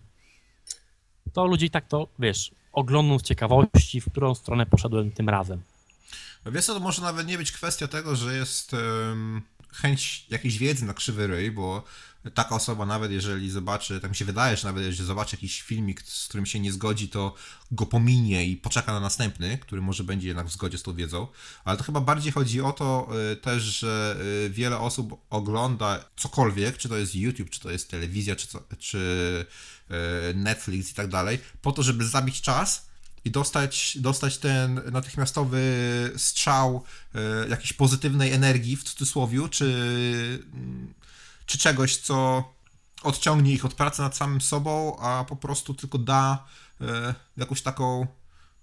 to ludzie i tak to, wiesz, oglądną z ciekawości, w którą stronę poszedłem tym razem. No Wiesz co, to może nawet nie być kwestia tego, że jest em, chęć jakiejś wiedzy na krzywy ryj, bo taka osoba nawet jeżeli zobaczy, tak mi się wydaje, że nawet jeżeli zobaczy jakiś filmik, z którym się nie zgodzi, to go pominie i poczeka na następny, który może będzie jednak w zgodzie z tą wiedzą. Ale to chyba bardziej chodzi o to y, też, że y, wiele osób ogląda cokolwiek, czy to jest YouTube, czy to jest telewizja, czy, co, czy y, Netflix i tak dalej, po to, żeby zabić czas i dostać, dostać ten natychmiastowy strzał e, jakiejś pozytywnej energii w cudzysłowie, czy, czy czegoś, co odciągnie ich od pracy nad samym sobą, a po prostu tylko da e, jakąś taką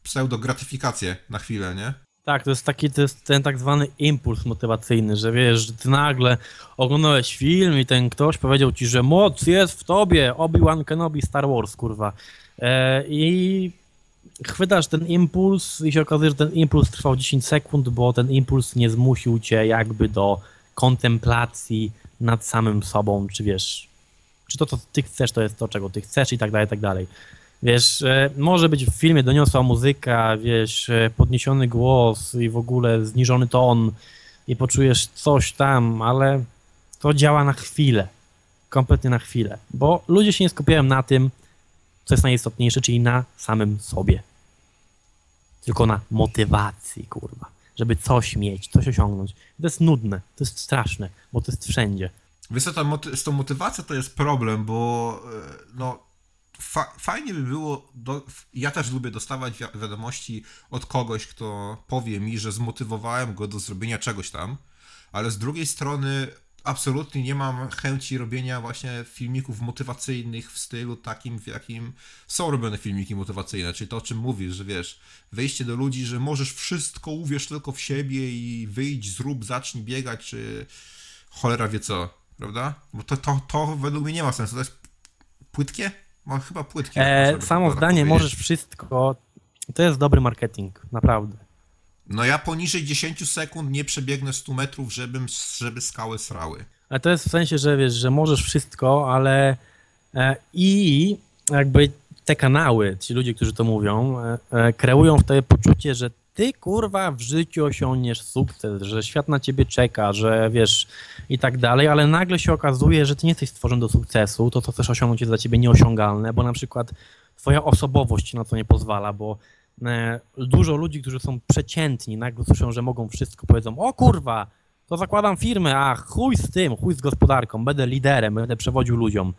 pseudo-gratyfikację na chwilę, nie? Tak, to jest taki to jest ten tak zwany impuls motywacyjny, że wiesz, że ty nagle oglądałeś film i ten ktoś powiedział ci, że moc jest w tobie, Obi-Wan Kenobi Star Wars, kurwa. E, I chwytasz ten impuls i się okazuje, że ten impuls trwał 10 sekund, bo ten impuls nie zmusił cię jakby do kontemplacji nad samym sobą, czy wiesz, czy to, co ty chcesz, to jest to, czego ty chcesz i tak dalej, i tak dalej. Wiesz, e, może być w filmie doniosła muzyka, wiesz, e, podniesiony głos i w ogóle zniżony ton i poczujesz coś tam, ale to działa na chwilę. Kompletnie na chwilę. Bo ludzie się nie skupiają na tym, co jest najistotniejsze, czyli na samym sobie. Tylko na motywacji, kurwa. Żeby coś mieć, coś osiągnąć. To jest nudne, to jest straszne, bo to jest wszędzie. Wiesz co, ta z tą motywacją to jest problem, bo e, no fa- fajnie by było, do- ja też lubię dostawać wi- wiadomości od kogoś, kto powie mi, że zmotywowałem go do zrobienia czegoś tam, ale z drugiej strony absolutnie nie mam chęci robienia właśnie filmików motywacyjnych w stylu takim, w jakim są robione filmiki motywacyjne, czyli to, o czym mówisz, że wiesz, wejście do ludzi, że możesz wszystko, uwierz tylko w siebie i wyjdź, zrób, zacznij biegać, czy cholera wie co, prawda? Bo to, to, to według mnie nie ma sensu, to jest płytkie? No, chyba płytkie. E, samo tak zdanie, możesz wszystko, to jest dobry marketing, naprawdę. No ja poniżej 10 sekund nie przebiegnę 100 metrów, żebym, żeby skały srały. Ale to jest w sensie, że wiesz, że możesz wszystko, ale e, i jakby te kanały, ci ludzie, którzy to mówią, e, e, kreują w tobie poczucie, że ty kurwa w życiu osiągniesz sukces, że świat na ciebie czeka, że wiesz i tak dalej, ale nagle się okazuje, że ty nie jesteś stworzony do sukcesu, to co chcesz osiągnąć jest dla ciebie nieosiągalne, bo na przykład twoja osobowość na to nie pozwala, bo dużo ludzi, którzy są przeciętni, nagle słyszą, że mogą wszystko, powiedzą, o kurwa, to zakładam firmę, a chuj z tym, chuj z gospodarką, będę liderem, będę przewodził ludziom.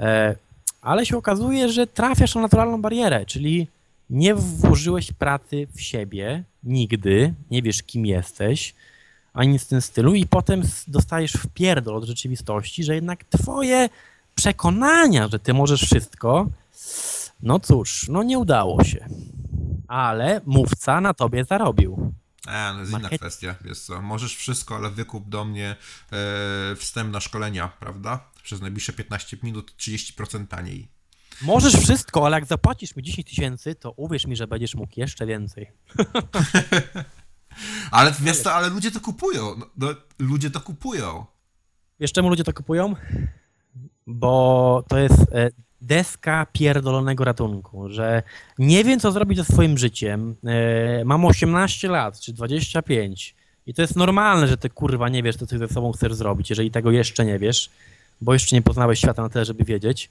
E, ale się okazuje, że trafiasz na naturalną barierę, czyli nie włożyłeś pracy w siebie nigdy, nie wiesz kim jesteś, ani nic w tym stylu i potem dostajesz w pierdol od rzeczywistości, że jednak twoje przekonania, że ty możesz wszystko, no cóż, no nie udało się. Ale mówca na tobie zarobił. A, no jest inna kwestia, wiesz co, możesz wszystko, ale wykup do mnie e, wstęp na szkolenia, prawda? Przez najbliższe 15 minut 30% taniej. Możesz wszystko, ale jak zapłacisz mi 10 tysięcy, to uwierz mi, że będziesz mógł jeszcze więcej. Ale wiesz co, ale ludzie to kupują, no, no, ludzie to kupują. Wiesz czemu ludzie to kupują? Bo to jest e, deska pierdolonego ratunku, że nie wiem, co zrobić ze swoim życiem. E, mam 18 lat, czy 25 i to jest normalne, że ty kurwa nie wiesz, co ty ze sobą chcesz zrobić, jeżeli tego jeszcze nie wiesz, bo jeszcze nie poznałeś świata na tyle, żeby wiedzieć.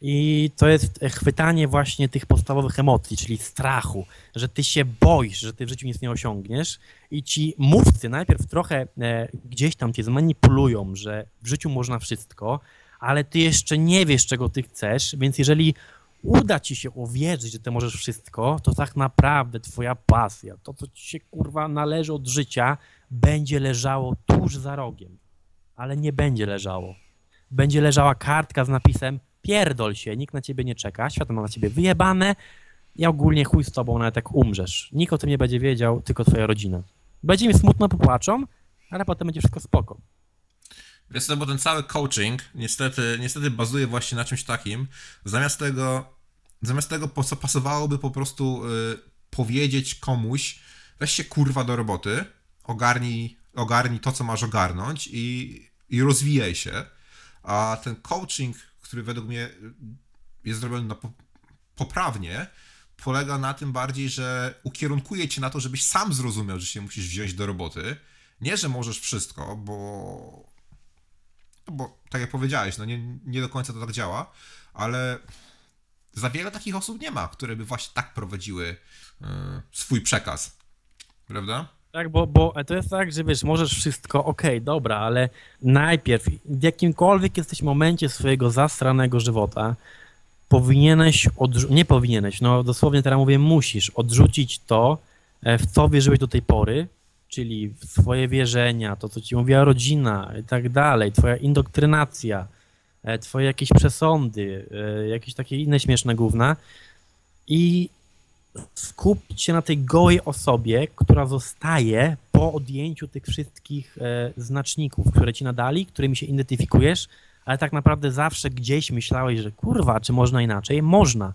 I to jest chwytanie właśnie tych podstawowych emocji, czyli strachu, że ty się boisz, że ty w życiu nic nie osiągniesz i ci mówcy najpierw trochę e, gdzieś tam cię zmanipulują, że w życiu można wszystko, ale ty jeszcze nie wiesz, czego ty chcesz, więc jeżeli uda ci się uwierzyć, że ty możesz wszystko, to tak naprawdę twoja pasja, to co ci się kurwa należy od życia, będzie leżało tuż za rogiem, ale nie będzie leżało. Będzie leżała kartka z napisem pierdol się, nikt na ciebie nie czeka, świat ma na ciebie wyjebane i ogólnie chuj z tobą, nawet jak umrzesz. Nikt o tym nie będzie wiedział, tylko twoja rodzina. Będzie mi smutno, popłaczą, ale potem będzie wszystko spoko. Wiesz co, bo ten cały coaching niestety, niestety bazuje właśnie na czymś takim. Zamiast tego, zamiast tego po co pasowałoby po prostu y, powiedzieć komuś, weź się kurwa do roboty, ogarnij, ogarnij to, co masz ogarnąć i, i rozwijaj się. A ten coaching, który według mnie jest zrobiony po, poprawnie, polega na tym bardziej, że ukierunkuje cię na to, żebyś sam zrozumiał, że się musisz wziąć do roboty. Nie, że możesz wszystko, bo no bo tak jak powiedziałeś, no nie, nie do końca to tak działa, ale za wiele takich osób nie ma, które by właśnie tak prowadziły e, swój przekaz. Prawda? Tak, bo, bo to jest tak, że wiesz, możesz wszystko, okej, dobra, ale najpierw w jakimkolwiek jesteś momencie swojego zastranego żywota, powinieneś, odrzu- nie powinieneś, no dosłownie teraz mówię, musisz odrzucić to, e, w co wierzyłeś do tej pory, czyli w swoje wierzenia, to co ci mówiła rodzina i tak dalej, twoja indoktrynacja, e, twoje jakieś przesądy, e, jakieś takie inne śmieszne gówna i skupić się na tej gołej osobie, która zostaje po odjęciu tych wszystkich e, znaczników, które ci nadali, którymi się identyfikujesz, ale tak naprawdę zawsze gdzieś myślałeś, że kurwa, czy można inaczej? Można,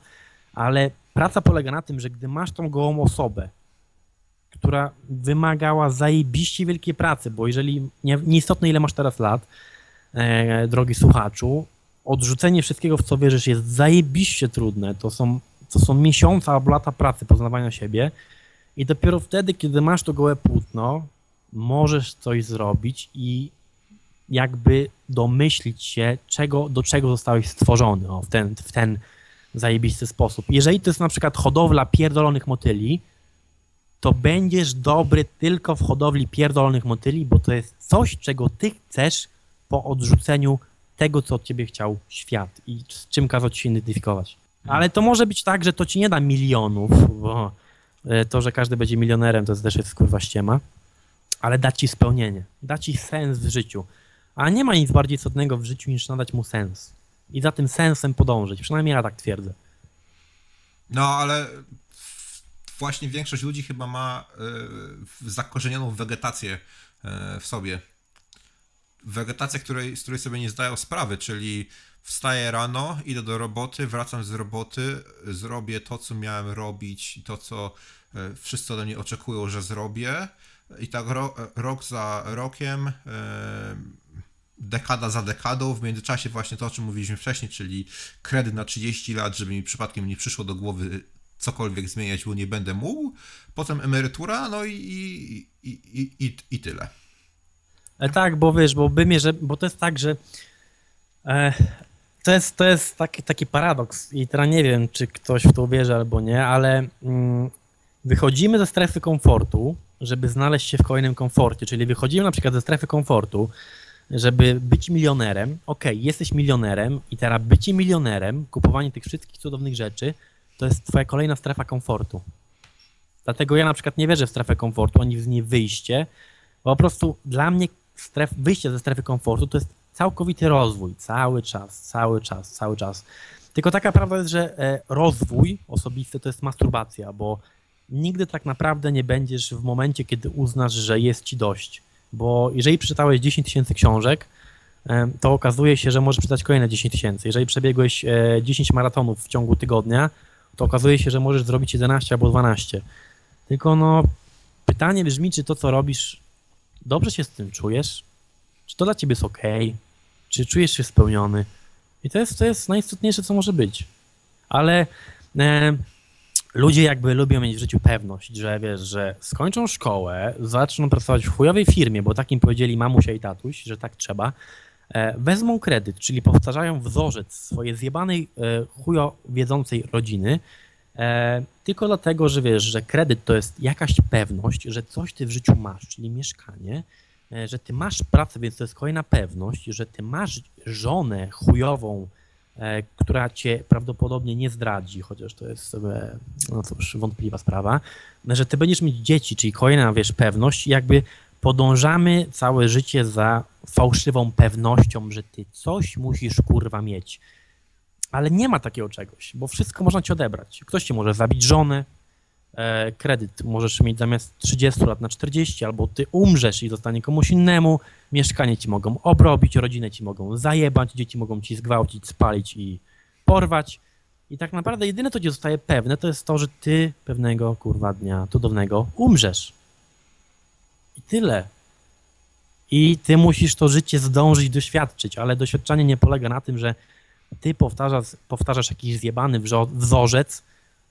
ale praca polega na tym, że gdy masz tą gołą osobę, która wymagała zajebiście wielkiej pracy, bo jeżeli, nie, nieistotne ile masz teraz lat, e, drogi słuchaczu, odrzucenie wszystkiego, w co wierzysz jest zajebiście trudne, to są to są miesiące albo lata pracy poznawania siebie i dopiero wtedy, kiedy masz to gołe płótno, możesz coś zrobić i jakby domyślić się, czego, do czego zostałeś stworzony o, w, ten, w ten zajebisty sposób. Jeżeli to jest na przykład hodowla pierdolonych motyli, to będziesz dobry tylko w hodowli pierdolonych motyli, bo to jest coś, czego ty chcesz po odrzuceniu tego, co od ciebie chciał świat i z czym kazał ci się identyfikować. Ale to może być tak, że to ci nie da milionów, bo e, to, że każdy będzie milionerem, to też jest kurwa ściema, ale da ci spełnienie, da ci sens w życiu. A nie ma nic bardziej istotnego w życiu niż nadać mu sens. I za tym sensem podążyć. Przynajmniej ja tak twierdzę. No, ale właśnie większość ludzi chyba ma y, zakorzenioną wegetację y, w sobie. Wegetację, której, z której sobie nie zdają sprawy, czyli wstaję rano, idę do roboty, wracam z roboty, zrobię to, co miałem robić to, co y, wszyscy ode mnie oczekują, że zrobię. I tak ro, rok za rokiem, dekada za dekadą, w międzyczasie właśnie to, o czym mówiliśmy wcześniej, czyli kredyt na 30 lat, żeby mi przypadkiem nie przyszło do głowy cokolwiek zmieniać, bo nie będę mógł. Potem emerytura, no i, i, i, i, i tyle. E, tak, bo wiesz, bo by że, bo to jest tak, że e, to jest, to jest taki, taki paradoks i teraz nie wiem, czy ktoś w to uwierzy albo nie, ale mm, wychodzimy ze strefy komfortu, żeby znaleźć się w kolejnym komforcie, czyli wychodzimy na przykład ze strefy komfortu, żeby być milionerem. Okay, jesteś milionerem i teraz bycie milionerem, kupowanie tych wszystkich cudownych rzeczy, to jest twoja kolejna strefa komfortu. Dlatego ja na przykład nie wierzę w strefę komfortu, ani w nie wyjście, bo po prostu dla mnie stref, wyjście ze strefy komfortu to jest całkowity rozwój, cały czas, cały czas, cały czas. Tylko taka prawda jest, że e, rozwój osobisty to jest masturbacja, bo nigdy tak naprawdę nie będziesz w momencie, kiedy uznasz, że jest ci dość. Bo jeżeli przeczytałeś 10 tysięcy książek, e, to okazuje się, że możesz przeczytać kolejne 10 tysięcy. Jeżeli przebiegłeś 10 e, maratonów w ciągu tygodnia, to okazuje się, że możesz zrobić 11 albo 12. Tylko no, pytanie brzmi, czy to, co robisz, dobrze się z tym czujesz? Czy to dla ciebie jest ok? Czy czujesz się spełniony? I to jest, to jest najistotniejsze, co może być. Ale e, ludzie jakby lubią mieć w życiu pewność, że wiesz, że skończą szkołę, zaczną pracować w chujowej firmie, bo takim powiedzieli mamusia i tatuś, że tak trzeba, wezmą kredyt, czyli powtarzają wzorzec swojej zjebanej, e, chujo wiedzącej rodziny, e, tylko dlatego, że wiesz, że kredyt to jest jakaś pewność, że coś ty w życiu masz, czyli mieszkanie, że ty masz pracę, więc to jest kolejna pewność, że ty masz żonę chujową, która cię prawdopodobnie nie zdradzi, chociaż to jest sobie, no cóż, wątpliwa sprawa, że ty będziesz mieć dzieci, czyli kolejna, wiesz, pewność, jakby podążamy całe życie za fałszywą pewnością, że ty coś musisz kurwa mieć. Ale nie ma takiego czegoś, bo wszystko można ci odebrać. Ktoś ci może zabić żonę, e, kredyt możesz mieć zamiast 30 lat na 40, albo ty umrzesz i zostanie komuś innemu, mieszkanie ci mogą obrobić, rodzinę ci mogą zajebać, dzieci mogą ci zgwałcić, spalić i porwać. I tak naprawdę jedyne, co ci zostaje pewne, to jest to, że ty pewnego kurwa dnia cudownego umrzesz. Tyle. I ty musisz to życie zdążyć doświadczyć, ale doświadczenie nie polega na tym, że ty powtarzasz, powtarzasz jakiś zjebany wzorzec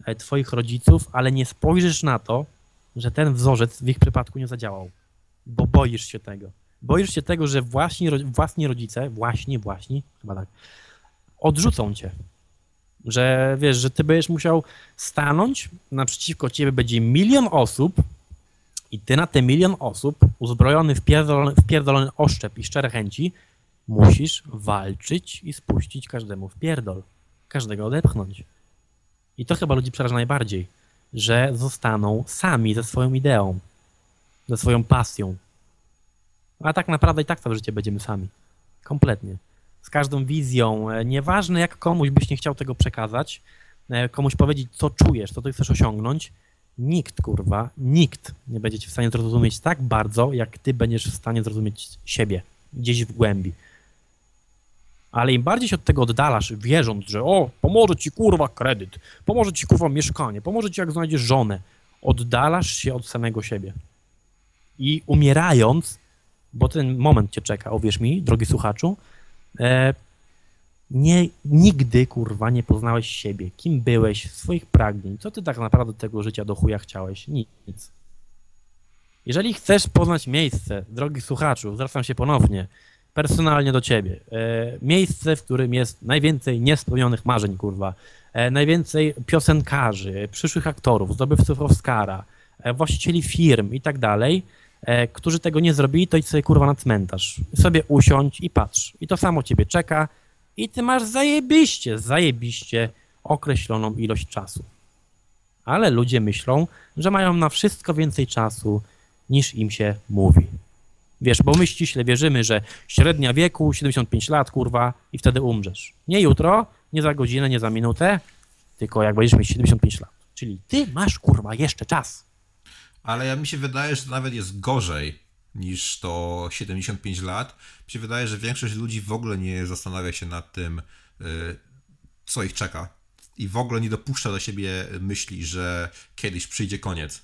e, twoich rodziców, ale nie spojrzysz na to, że ten wzorzec w ich przypadku nie zadziałał, bo boisz się tego. Boisz się tego, że właśnie, własni rodzice, właśnie, właśnie, chyba tak, odrzucą cię. Że wiesz, że ty będziesz musiał stanąć, naprzeciwko ciebie będzie milion osób, i ty na te milion osób, uzbrojony w pierdolony, w pierdolony oszczep i szczere chęci, musisz walczyć i spuścić każdemu w pierdol. Każdego odepchnąć. I to chyba ludzi przeraża najbardziej, że zostaną sami ze swoją ideą, ze swoją pasją. A tak naprawdę i tak całe życie będziemy sami. Kompletnie. Z każdą wizją. E, nieważne jak komuś byś nie chciał tego przekazać, e, komuś powiedzieć, co czujesz, co ty chcesz osiągnąć, nikt, kurwa, nikt nie będzie cię w stanie zrozumieć tak bardzo, jak ty będziesz w stanie zrozumieć siebie gdzieś w głębi. Ale im bardziej się od tego oddalasz, wierząc, że o, pomoże ci kurwa kredyt, pomoże ci kurwa mieszkanie, pomoże ci jak znajdziesz żonę, oddalasz się od samego siebie. I umierając, bo ten moment cię czeka, uwierz mi, drogi słuchaczu, e, nie, nigdy, kurwa, nie poznałeś siebie, kim byłeś, swoich pragnień, co ty tak naprawdę tego życia do chuja chciałeś, nic. Jeżeli chcesz poznać miejsce, drogi słuchaczu, zwracam się ponownie, personalnie do ciebie, e, miejsce, w którym jest najwięcej niespełnionych marzeń, kurwa, e, najwięcej piosenkarzy, przyszłych aktorów, zdobywców Oscara, e, właścicieli firm i tak dalej, e, którzy tego nie zrobili, to idź sobie, kurwa, na cmentarz. Sobie usiądź i patrz. I to samo ciebie czeka, i ty masz zajebiście, zajebiście określoną ilość czasu. Ale ludzie myślą, że mają na wszystko więcej czasu niż im się mówi. Wiesz, bo my ściśle wierzymy, że średnia wieku 75 lat, kurwa, i wtedy umrzesz. Nie jutro, nie za godzinę, nie za minutę, tylko jak będziesz mieć 75 lat. Czyli ty masz, kurwa, jeszcze czas. Ale ja mi się wydaje, że nawet jest gorzej niż to 75 lat. Mi się wydaje, że większość ludzi w ogóle nie zastanawia się nad tym, y, co ich czeka. I w ogóle nie dopuszcza do siebie myśli, że kiedyś przyjdzie koniec.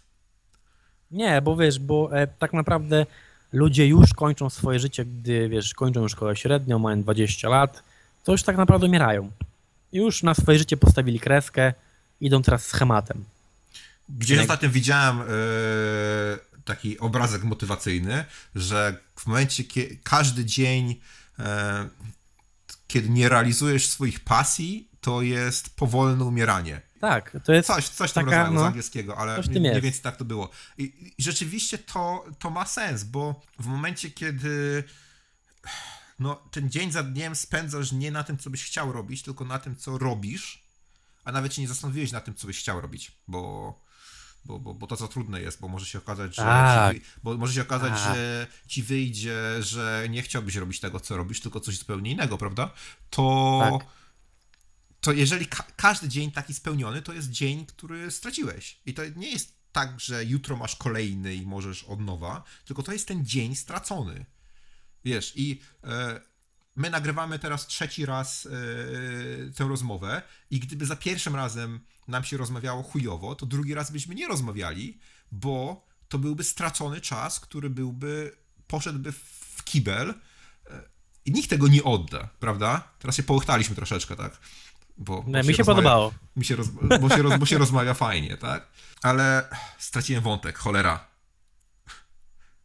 Nie, bo wiesz, bo e, tak naprawdę ludzie już kończą swoje życie, gdy, wiesz, kończą już szkołę średnią, mają 20 lat, to już tak naprawdę umierają. Już na swoje życie postawili kreskę, idą teraz schematem. Gdzieś ostatnio widziałem e, taki obrazek motywacyjny, że w momencie, kiedy każdy dzień, e, kiedy nie realizujesz swoich pasji, to jest powolne umieranie. Tak, to jest Coś, coś tam taka, rozumiałem z no, angielskiego, ale mniej mniej więcej tak to było. I, I rzeczywiście to, to ma sens, bo w momencie, kiedy no, ten dzień za dniem spędzasz nie na tym, co byś chciał robić, tylko na tym, co robisz, a nawet się nie zastanowiłeś na tym, co byś chciał robić, bo, bo, bo, bo to za trudne jest, bo może się okazać, że Tak. ci, wy- bo może się okazać, Tak. że ci wyjdzie, że nie chciałbyś robić tego, co robisz, tylko coś zupełnie innego, prawda? To Tak. to jeżeli ka- każdy dzień taki spełniony, to jest dzień, który straciłeś. I to nie jest tak, że jutro masz kolejny i możesz od nowa, tylko to jest ten dzień stracony. Wiesz, i e, my nagrywamy teraz trzeci raz e, tę rozmowę i gdyby za pierwszym razem nam się rozmawiało chujowo, to drugi raz byśmy nie rozmawiali, bo to byłby stracony czas, który byłby, poszedłby w kibel e, i nikt tego nie odda, prawda? Teraz się połychtaliśmy troszeczkę, tak? Bo, bo Nie, mi się rozmawia- podobało. Mi się roz, bo, się roz, bo się rozmawia fajnie, tak? Ale straciłem wątek, cholera.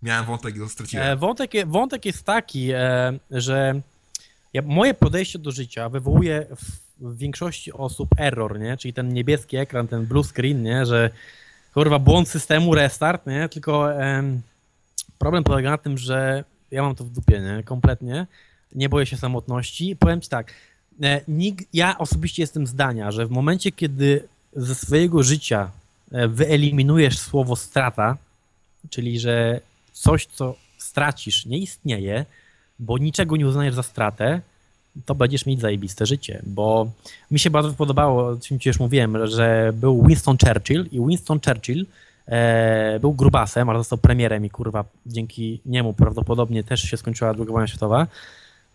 Miałem wątek i go straciłem. Wątek, wątek jest taki, że ja, moje podejście do życia wywołuje w, w większości osób error, nie? Czyli ten niebieski ekran, ten blue screen, nie? Że kurwa błąd systemu, restart, nie? Tylko em, problem polega na tym, że ja mam to w dupie, nie? Kompletnie. Nie boję się samotności. Powiem ci tak, e, ja osobiście jestem zdania, że w momencie, kiedy ze swojego życia e, wyeliminujesz słowo strata, czyli że coś, co stracisz, nie istnieje, bo niczego nie uznajesz za stratę, to będziesz mieć zajebiste życie. Bo mi się bardzo podobało, o czym ci już mówiłem, że był Winston Churchill i Winston Churchill e, był grubasem, ale został premierem i kurwa dzięki niemu prawdopodobnie też się skończyła II wojna światowa,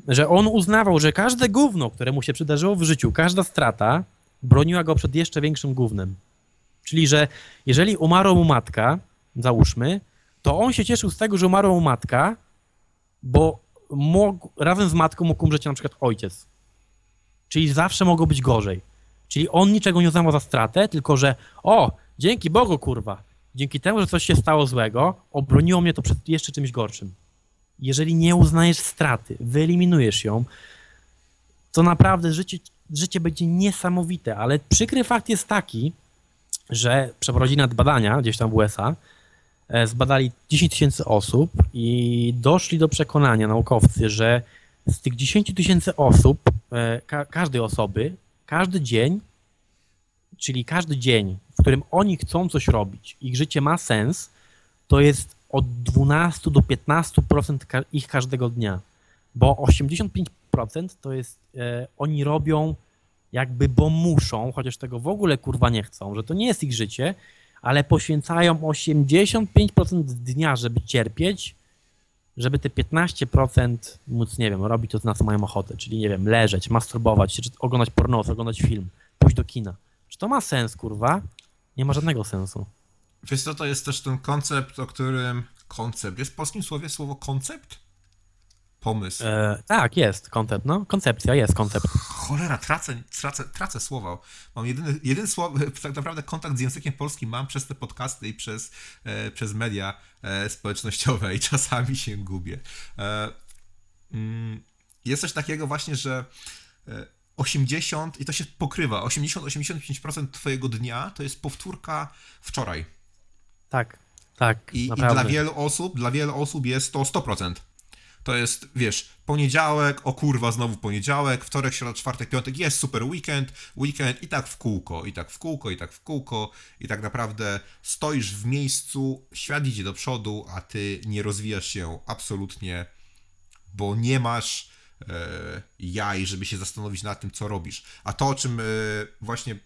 że on uznawał, że każde gówno, które mu się przydarzyło w życiu, każda strata broniła go przed jeszcze większym gównem. Czyli, że jeżeli umarła mu matka, załóżmy, to on się cieszył z tego, że umarła mu matka, bo mógł, razem z matką mógł umrzeć na przykład ojciec. Czyli zawsze mogło być gorzej. Czyli on niczego nie uznawał za stratę, tylko że o, dzięki Bogu, kurwa, dzięki temu, że coś się stało złego, obroniło mnie to przed jeszcze czymś gorszym. Jeżeli nie uznajesz straty, wyeliminujesz ją, to naprawdę życie, życie będzie niesamowite, ale przykry fakt jest taki, że przeprowadzili nad badania gdzieś tam w USA, zbadali 10 tysięcy osób i doszli do przekonania naukowcy, że z tych 10 tysięcy osób, e, ka każdej osoby, każdy dzień, czyli każdy dzień, w którym oni chcą coś robić, ich życie ma sens, to jest od 12 do 15% ka ich każdego dnia. Bo 85% to jest, e, oni robią jakby, bo muszą, chociaż tego w ogóle kurwa nie chcą, że to nie jest ich życie, ale poświęcają 85% dnia, żeby cierpieć, żeby te 15% móc, nie wiem, robić to, na co mają ochotę, czyli, nie wiem, leżeć, masturbować oglądać pornos, oglądać film, pójść do kina. Czy to ma sens, kurwa? Nie ma żadnego sensu. Wiesz co, to jest też ten koncept, o którym... Koncept. Jest w polskim słowie słowo koncept? Pomysł. E, tak, jest koncept, no, koncepcja, jest koncept. Cholera, tracę, tracę, tracę słowa. Mam jedyny, jedyny słowo, tak naprawdę kontakt z językiem polskim mam przez te podcasty i przez, e, przez media e, społecznościowe i czasami się gubię. E, mm, jest coś takiego właśnie, że e, 80, i to się pokrywa, 80-85% twojego dnia to jest powtórka wczoraj. Tak, tak, I, I dla wielu osób, dla wielu osób jest to 100%. To jest, wiesz, poniedziałek, o kurwa, znowu poniedziałek, wtorek, środa, czwartek, piątek, jest super weekend, weekend i tak w kółko, i tak w kółko, i tak w kółko, i tak naprawdę stoisz w miejscu, świat idzie do przodu, a ty nie rozwijasz się absolutnie, bo nie masz e, jaj, żeby się zastanowić nad tym, co robisz. A to, o czym e, właśnie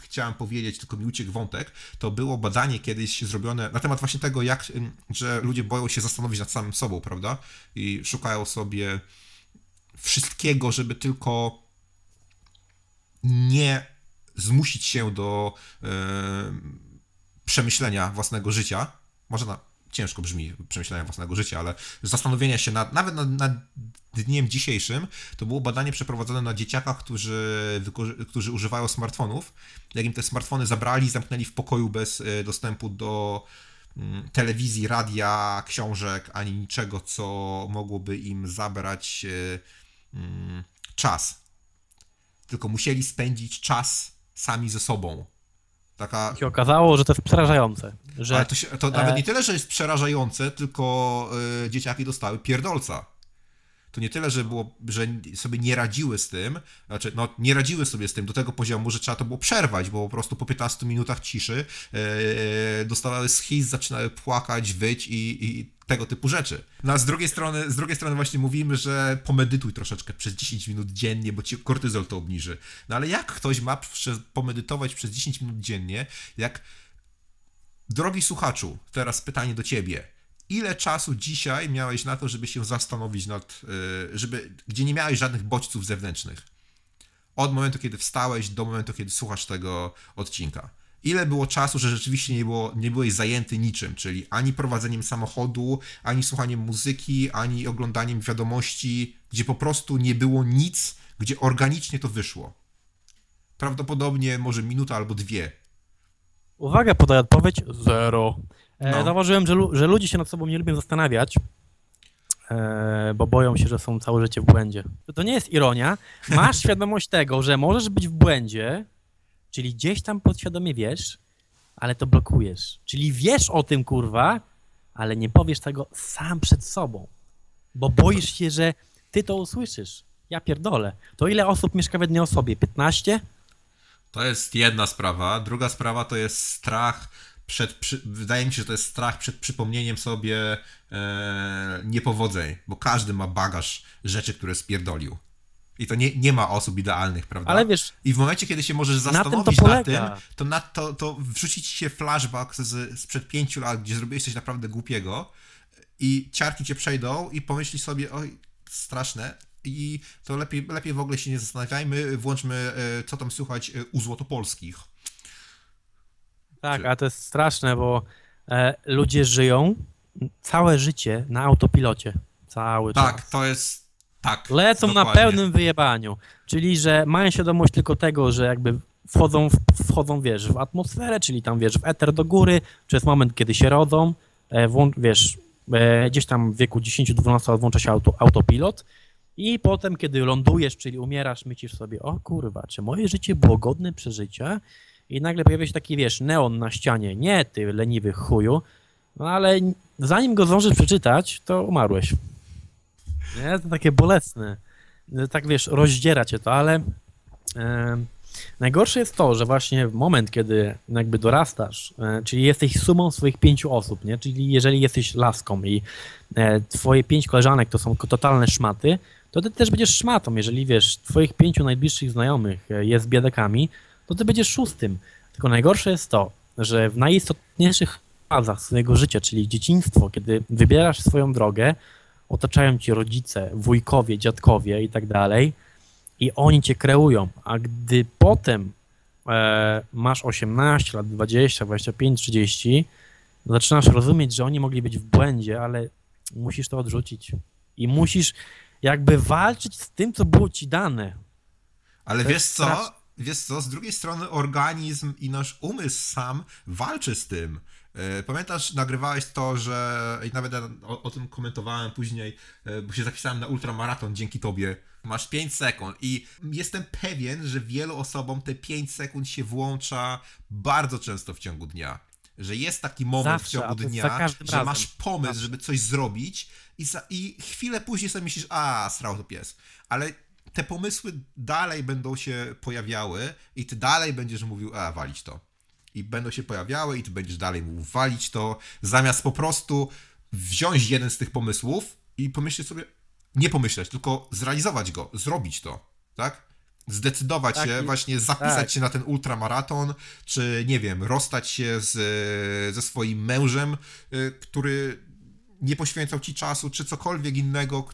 chciałem powiedzieć, tylko mi uciekł wątek, to było badanie kiedyś zrobione na temat właśnie tego, jak, ym, że ludzie boją się zastanowić nad samym sobą, prawda? I szukają sobie wszystkiego, żeby tylko nie zmusić się do e, przemyślenia własnego życia. Może na ciężko brzmi przemyślenia własnego życia, ale zastanowienia się nad, nawet nad, nad dniem dzisiejszym, to było badanie przeprowadzone na dzieciakach, którzy, którzy używają smartfonów. Jak im te smartfony zabrali, zamknęli w pokoju bez e, dostępu do mm, telewizji, radia, książek, ani niczego, co mogłoby im zabrać e, mm, czas. Tylko musieli spędzić czas sami ze sobą. Taka się okazało, że to jest przerażające. Że ale to, się, to nawet e- nie tyle, że jest przerażające, tylko y, dzieciaki dostały pierdolca. To nie tyle, że, było, że sobie nie radziły z tym, znaczy, no, nie radziły sobie z tym do tego poziomu, że trzeba to było przerwać, bo po prostu po 15 minutach ciszy e, dostawały schiz, zaczynały płakać, wyć i, i tego typu rzeczy. No a z drugiej strony, z drugiej strony właśnie mówimy, że pomedytuj troszeczkę przez 10 minut dziennie, bo ci kortyzol to obniży. No ale jak ktoś ma pomedytować przez 10 minut dziennie, jak Drogi słuchaczu, teraz pytanie do ciebie. Ile czasu dzisiaj miałeś na to, żeby się zastanowić nad, y, żeby, gdzie nie miałeś żadnych bodźców zewnętrznych? Od momentu, kiedy wstałeś, do momentu, kiedy słuchasz tego odcinka. Ile było czasu, że rzeczywiście nie, było, nie byłeś zajęty niczym, czyli ani prowadzeniem samochodu, ani słuchaniem muzyki, ani oglądaniem wiadomości, gdzie po prostu nie było nic, gdzie organicznie to wyszło. Prawdopodobnie może minuta albo dwie. Uwaga, podaję odpowiedź. Zero. E, No. Zauważyłem, że, lu- że ludzie się nad sobą nie lubią zastanawiać, e, bo boją się, że są całe życie w błędzie. To nie jest ironia. Masz świadomość tego, że możesz być w błędzie, czyli gdzieś tam podświadomie wiesz, ale to blokujesz. Czyli wiesz o tym, kurwa, ale nie powiesz tego sam przed sobą, bo boisz się, że ty to usłyszysz. Ja pierdolę. To ile osób mieszka w jednej osobie? 15? To jest jedna sprawa. Druga sprawa to jest strach przed. Przy... Wydaje mi się, że to jest strach przed przypomnieniem sobie e, niepowodzeń, bo każdy ma bagaż rzeczy, które spierdolił. I to nie, nie ma osób idealnych, prawda? Ale wiesz, I w momencie, kiedy się możesz Na tym zastanowić nad tym, to, na, to, to wrzuci ci się flashback z, sprzed pięciu lat, gdzie zrobiłeś coś naprawdę głupiego i ciarki cię przejdą i pomyślisz sobie, oj, straszne. I to lepiej, lepiej w ogóle się nie zastanawiajmy, włączmy, e, co tam słychać e, u Złotopolskich. Tak, Czy- ale to jest straszne, bo e, ludzie żyją całe życie na autopilocie. Cały Tak, czas. to jest. Tak. Lecą na dokładnie. pełnym wyjebaniu. Czyli, że mają świadomość tylko tego, że jakby wchodzą, w, wchodzą wiesz, w atmosferę, czyli tam, wiesz, w eter do góry, czy jest moment, kiedy się rodzą, e, włą- wiesz, e, gdzieś tam w wieku 10-12 lat włącza się auto, autopilot i potem, kiedy lądujesz, czyli umierasz, myślisz sobie, o kurwa, czy moje życie było godne przeżycia? I nagle pojawia się taki, wiesz, neon na ścianie. Nie, ty leniwy chuju. No ale zanim go zdążysz przeczytać, to umarłeś. Nie, to takie bolesne. Tak, wiesz, rozdziera cię to, ale e, najgorsze jest to, że właśnie w moment, kiedy jakby dorastasz, e, czyli jesteś sumą swoich pięciu osób, nie? Czyli jeżeli jesteś laską i e, twoje pięć koleżanek to są totalne szmaty, to ty też będziesz szmatą. Jeżeli wiesz, twoich pięciu najbliższych znajomych e, jest biedakami, to ty będziesz szóstym. Tylko najgorsze jest to, że w najistotniejszych fazach swojego życia, czyli dzieciństwo, kiedy wybierasz swoją drogę, otaczają ci rodzice, wujkowie, dziadkowie i tak dalej i oni cię kreują, a gdy potem e, masz 18 lat, 20, 25, 30, zaczynasz rozumieć, że oni mogli być w błędzie, ale musisz to odrzucić i musisz jakby walczyć z tym, co było ci dane. Ale To wiesz co? straszne. Wiesz co? Z drugiej strony organizm i nasz umysł sam walczy z tym. E, Pamiętasz, nagrywałeś to, że i nawet o, o tym komentowałem później, e, bo się zapisałem na ultramaraton dzięki tobie. Masz 5 sekund i jestem pewien, że wielu osobom te 5 sekund się włącza bardzo często w ciągu dnia. Że jest taki moment Zawsze, w ciągu dnia, że razem. masz pomysł, Zawsze. żeby coś zrobić i, za, i chwilę później sobie myślisz, a, srał to pies. Ale te pomysły dalej będą się pojawiały i ty dalej będziesz mówił, a, walić to. I będą się pojawiały i ty będziesz dalej mówił, walić to, zamiast po prostu wziąć jeden z tych pomysłów i pomyśleć sobie, nie pomyśleć, tylko zrealizować go, zrobić to, tak? Zdecydować Tak, się, i- właśnie zapisać tak. się na ten ultramaraton, czy nie wiem, rozstać się z, ze swoim mężem, y, który nie poświęcał ci czasu, czy cokolwiek innego.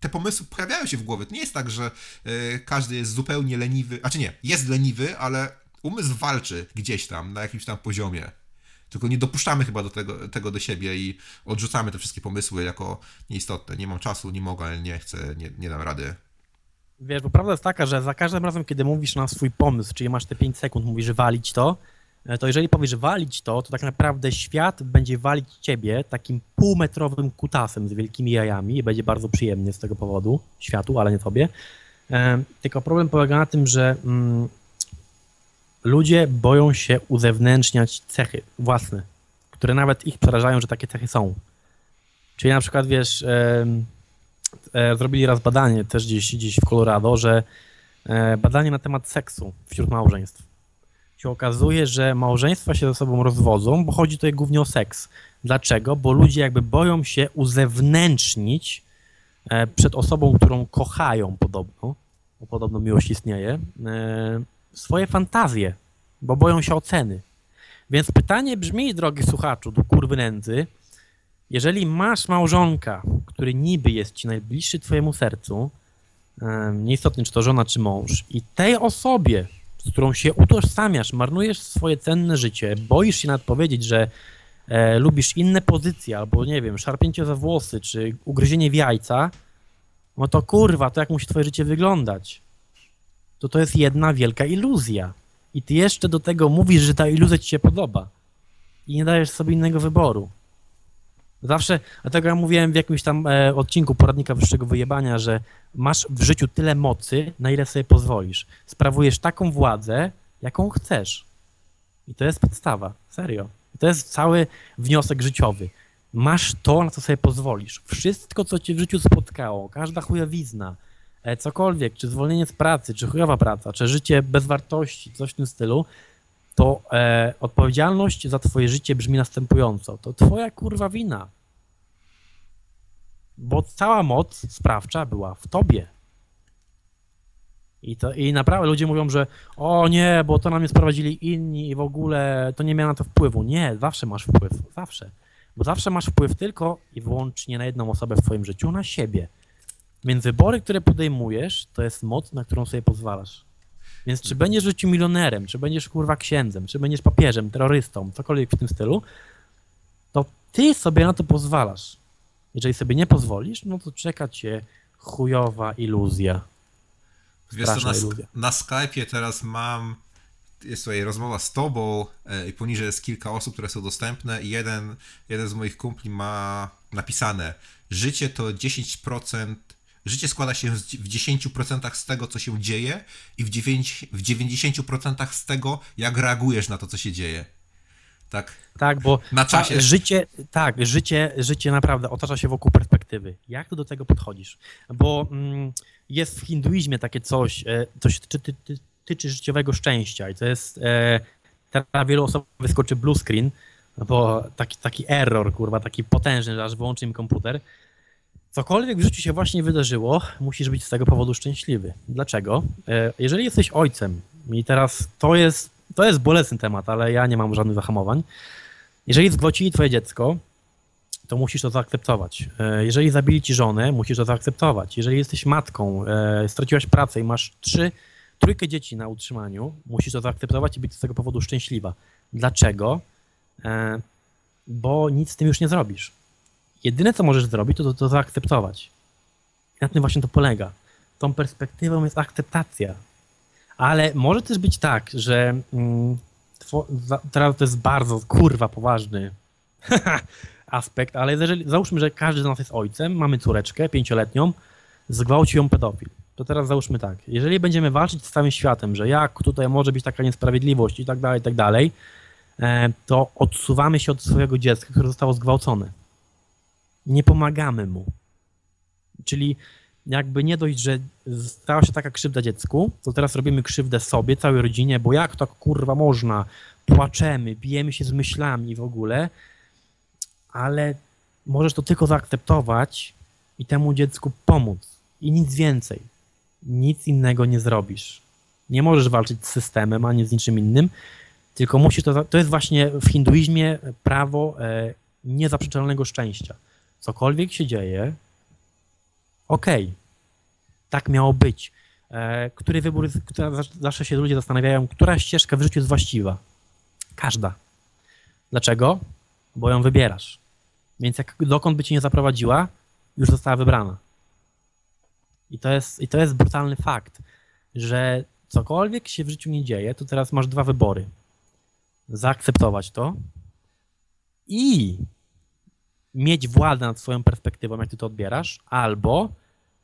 Te pomysły pojawiają się w głowie. To nie jest tak, że y, każdy jest zupełnie leniwy, a czy nie, jest leniwy, ale umysł walczy gdzieś tam, na jakimś tam poziomie. Tylko nie dopuszczamy chyba do tego, tego do siebie i odrzucamy te wszystkie pomysły jako nieistotne. Nie mam czasu, nie mogę, nie chcę, nie, nie dam rady. Wiesz, bo prawda jest taka, że za każdym razem, kiedy mówisz na swój pomysł, czyli masz te 5 sekund, mówisz walić to, e, to jeżeli powiesz walić to, to tak naprawdę świat będzie walić ciebie takim półmetrowym kutasem z wielkimi jajami i będzie bardzo przyjemnie z tego powodu światu, ale nie tobie. E, Tylko problem polega na tym, że mm, ludzie boją się uzewnętrzniać cechy własne, które nawet ich przerażają, że takie cechy są. Czyli na przykład, wiesz, em, e, zrobili raz badanie też gdzieś, gdzieś w Colorado, że e, badanie na temat seksu wśród małżeństw. Się okazuje, że małżeństwa się ze sobą rozwodzą, bo chodzi tutaj głównie o seks. Dlaczego? Bo ludzie jakby boją się uzewnętrznić e, przed osobą, którą kochają podobno, bo podobno miłość istnieje, e, swoje fantazje, bo boją się oceny. Więc pytanie brzmi, drogi słuchaczu, do kurwy nędzy, jeżeli masz małżonka, który niby jest ci najbliższy twojemu sercu, nieistotnie czy to żona, czy mąż, i tej osobie, z którą się utożsamiasz, marnujesz swoje cenne życie, boisz się nawet powiedzieć, że e, lubisz inne pozycje, albo nie wiem, szarpnięcie za włosy, czy ugryzienie w jajca, no to kurwa, to jak musi twoje życie wyglądać? To to jest jedna wielka iluzja. I ty jeszcze do tego mówisz, że ta iluzja ci się podoba. I nie dajesz sobie innego wyboru. Zawsze, dlatego ja mówiłem w jakimś tam e, odcinku poradnika wyższego wyjebania, że masz w życiu tyle mocy, na ile sobie pozwolisz. Sprawujesz taką władzę, jaką chcesz. I to jest podstawa, serio. I to jest cały wniosek życiowy. Masz to, na co sobie pozwolisz. Wszystko, co cię w życiu spotkało, każda chujowizna, cokolwiek, czy zwolnienie z pracy, czy chujowa praca, czy życie bez wartości, coś w tym stylu, to e, odpowiedzialność za twoje życie brzmi następująco. To twoja kurwa wina. Bo cała moc sprawcza była w tobie. I, to, I naprawdę ludzie mówią, że o nie, bo to na mnie sprowadzili inni i w ogóle to nie miało na to wpływu. Nie, zawsze masz wpływ. Zawsze. Bo zawsze masz wpływ tylko i wyłącznie na jedną osobę w twoim życiu, na siebie. Więc wybory, które podejmujesz, to jest moc, na którą sobie pozwalasz. Więc czy będziesz w życiu milionerem, czy będziesz kurwa księdzem, czy będziesz papieżem, terrorystą, cokolwiek w tym stylu, to ty sobie na to pozwalasz. Jeżeli sobie nie pozwolisz, no to czeka cię chujowa iluzja. Wiesz co, na, iluzja. na Skype'ie teraz mam, jest tutaj rozmowa z tobą e, i poniżej jest kilka osób, które są dostępne i jeden, jeden z moich kumpli ma napisane życie to 10%, życie składa się w 10% z tego, co się dzieje i w, 9, w 90% z tego, jak reagujesz na to, co się dzieje. Tak? Tak, bo Na czasie. ta- życie, tak, życie, życie naprawdę otacza się wokół perspektywy. Jak ty do tego podchodzisz? Bo mm, jest w hinduizmie takie coś, e, coś ty, ty, ty, tyczy życiowego szczęścia i to jest, e, teraz wielu osób wyskoczy blue screen, bo taki, taki error, kurwa, taki potężny, że aż wyłączy im komputer. Cokolwiek w życiu się właśnie wydarzyło, musisz być z tego powodu szczęśliwy. Dlaczego? E, Jeżeli jesteś ojcem i teraz to jest, to jest bolesny temat, ale ja nie mam żadnych zahamowań. Jeżeli zgwałcili twoje dziecko, to musisz to zaakceptować. E, Jeżeli zabili ci żonę, musisz to zaakceptować. Jeżeli jesteś matką, e, straciłaś pracę i masz trzy, trójkę dzieci na utrzymaniu, musisz to zaakceptować i być z tego powodu szczęśliwa. Dlaczego? Bo nic z tym już nie zrobisz. Jedyne, co możesz zrobić, to to, to zaakceptować. I na tym właśnie to polega. Tą perspektywą jest akceptacja. Ale może też być tak, że mm, teraz to jest bardzo kurwa poważny aspekt, ale jeżeli, załóżmy, że każdy z nas jest ojcem, mamy córeczkę pięcioletnią, zgwałcił ją pedofil. To teraz załóżmy tak, jeżeli będziemy walczyć z całym światem, że jak tutaj może być taka niesprawiedliwość i tak dalej, i tak dalej, e, to odsuwamy się od swojego dziecka, które zostało zgwałcone. Nie pomagamy mu. Czyli jakby nie dość, że stała się taka krzywda dziecku, to teraz robimy krzywdę sobie, całej rodzinie, bo jak tak kurwa można? Płaczemy, bijemy się z myślami w ogóle, ale możesz to tylko zaakceptować i temu dziecku pomóc. I nic więcej. Nic innego nie zrobisz. Nie możesz walczyć z systemem, ani z niczym innym, tylko musisz to. To jest właśnie w hinduizmie prawo e, niezaprzeczalnego szczęścia. Cokolwiek się dzieje, okej, okay. tak miało być. E, który wybór, zawsze się ludzie zastanawiają, która ścieżka w życiu jest właściwa. Każda. Dlaczego? Bo ją wybierasz. Więc jak dokąd by cię nie zaprowadziła, już została wybrana. I to jest, i to jest brutalny fakt, że cokolwiek się w życiu nie dzieje, to teraz masz dwa wybory. Zaakceptować to i mieć władzę nad swoją perspektywą, jak ty to odbierasz, albo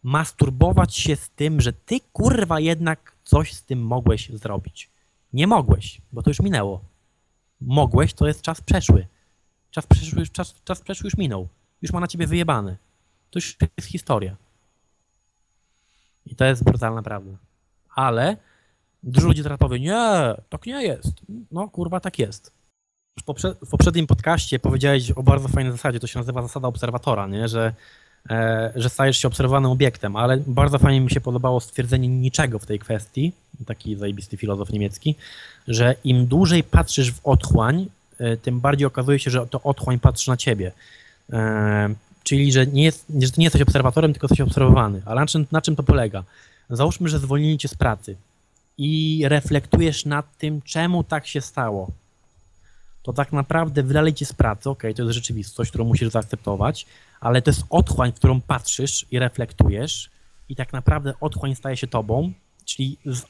masturbować się z tym, że ty kurwa jednak coś z tym mogłeś zrobić. Nie mogłeś, bo to już minęło. Mogłeś, to jest czas przeszły. Czas przeszły, czas, czas przeszły już minął. Już ma na ciebie wyjebany. To już jest historia. I to jest brutalna prawda. Ale dużo ludzi teraz powie, nie, tak nie jest. No kurwa, tak jest. W, poprze w poprzednim podcaście powiedziałeś o bardzo fajnej zasadzie, to się nazywa zasada obserwatora, nie? Że, e, że stajesz się obserwowanym obiektem, ale bardzo fajnie mi się podobało stwierdzenie niczego w tej kwestii, taki zajebisty filozof niemiecki, że im dłużej patrzysz w otchłań, e, tym bardziej okazuje się, że to otchłań patrzy na ciebie. E, czyli, że nie, jest, że ty nie jesteś obserwatorem, tylko jesteś obserwowany. Ale na czym, na czym to polega? Załóżmy, że zwolnili cię z pracy i reflektujesz nad tym, czemu tak się stało. To tak naprawdę wydali cię z pracy, ok, to jest rzeczywistość, którą musisz zaakceptować, ale to jest otchłań, w którą patrzysz i reflektujesz i tak naprawdę otchłań staje się tobą, czyli z,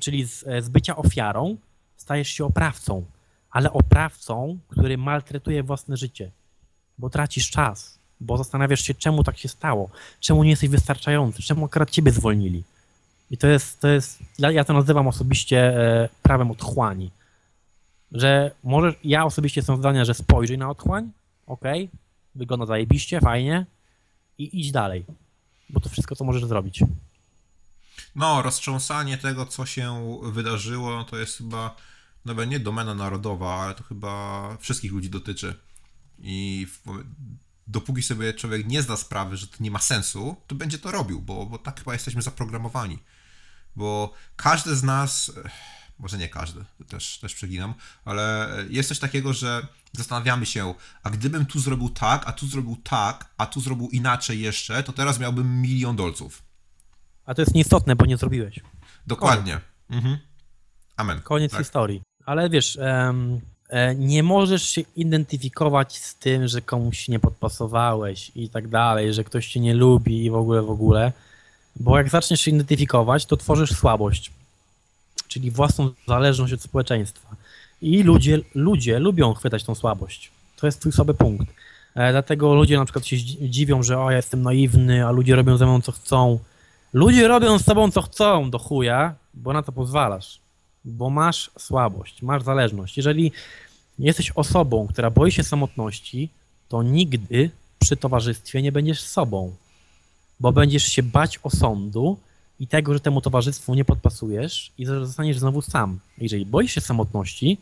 czyli z, z bycia ofiarą stajesz się oprawcą, ale oprawcą, który maltretuje własne życie, bo tracisz czas, bo zastanawiasz się, czemu tak się stało, czemu nie jesteś wystarczający, czemu akurat ciebie zwolnili. I to jest, to jest ja to nazywam osobiście e, prawem otchłani. Że możesz, ja osobiście jestem zdania, że spojrzyj na otchłań, ok, wygląda zajebiście, fajnie i idź dalej, bo to wszystko, co możesz zrobić. No, roztrząsanie tego, co się wydarzyło, to jest chyba nawet nie domena narodowa, ale to chyba wszystkich ludzi dotyczy. I w, dopóki sobie człowiek nie zda sprawy, że to nie ma sensu, to będzie to robił, bo, bo tak chyba jesteśmy zaprogramowani. Bo każdy z nas, może nie każdy, też, też przeginam, ale jest coś takiego, że zastanawiamy się, a gdybym tu zrobił tak, a tu zrobił tak, a tu zrobił inaczej jeszcze, to teraz miałbym milion dolców. A to jest nieistotne, bo nie zrobiłeś. Dokładnie. Mhm. Amen. Koniec tak. historii. Ale wiesz, um, nie możesz się identyfikować z tym, że komuś nie podpasowałeś i tak dalej, że ktoś cię nie lubi i w ogóle, w ogóle bo jak zaczniesz się identyfikować, to tworzysz słabość, czyli własną zależność od społeczeństwa. I ludzie, ludzie lubią chwytać tą słabość. To jest twój słaby punkt. E, dlatego ludzie na przykład się dziwią, że o, ja jestem naiwny, a ludzie robią ze mną co chcą. Ludzie robią z tobą co chcą do chuja, bo na to pozwalasz. Bo masz słabość, masz zależność. Jeżeli jesteś osobą, która boi się samotności, to nigdy przy towarzystwie nie będziesz sobą bo będziesz się bać osądu i tego, że temu towarzystwu nie podpasujesz i zostaniesz znowu sam. Jeżeli boisz się samotności,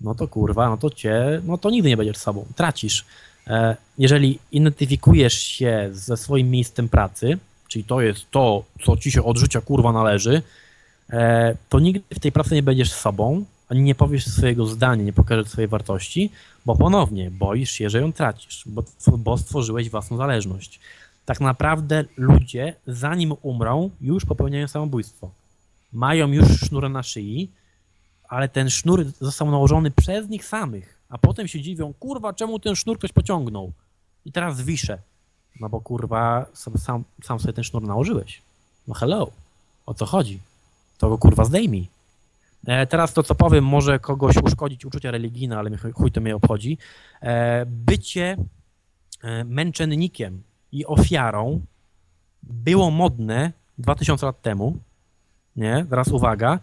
no to kurwa, no to cię, no to nigdy nie będziesz sobą, tracisz. E, jeżeli identyfikujesz się ze swoim miejscem pracy, czyli to jest to, co ci się od życia kurwa należy, e, to nigdy w tej pracy nie będziesz sobą, ani nie powiesz swojego zdania, nie pokażesz swojej wartości, bo ponownie boisz się, że ją tracisz, bo, bo stworzyłeś własną zależność tak naprawdę ludzie, zanim umrą, już popełniają samobójstwo. Mają już sznur na szyi, ale ten sznur został nałożony przez nich samych, a potem się dziwią, kurwa, czemu ten sznur ktoś pociągnął? I teraz wiszę. No bo kurwa, sam, sam sobie ten sznur nałożyłeś. No hello, o co chodzi? To go kurwa zdejmij. E, teraz to, co powiem, może kogoś uszkodzić uczucia religijne, ale chuj to mnie obchodzi. E, bycie e, męczennikiem i ofiarą było modne 2000 lat temu, nie, teraz uwaga,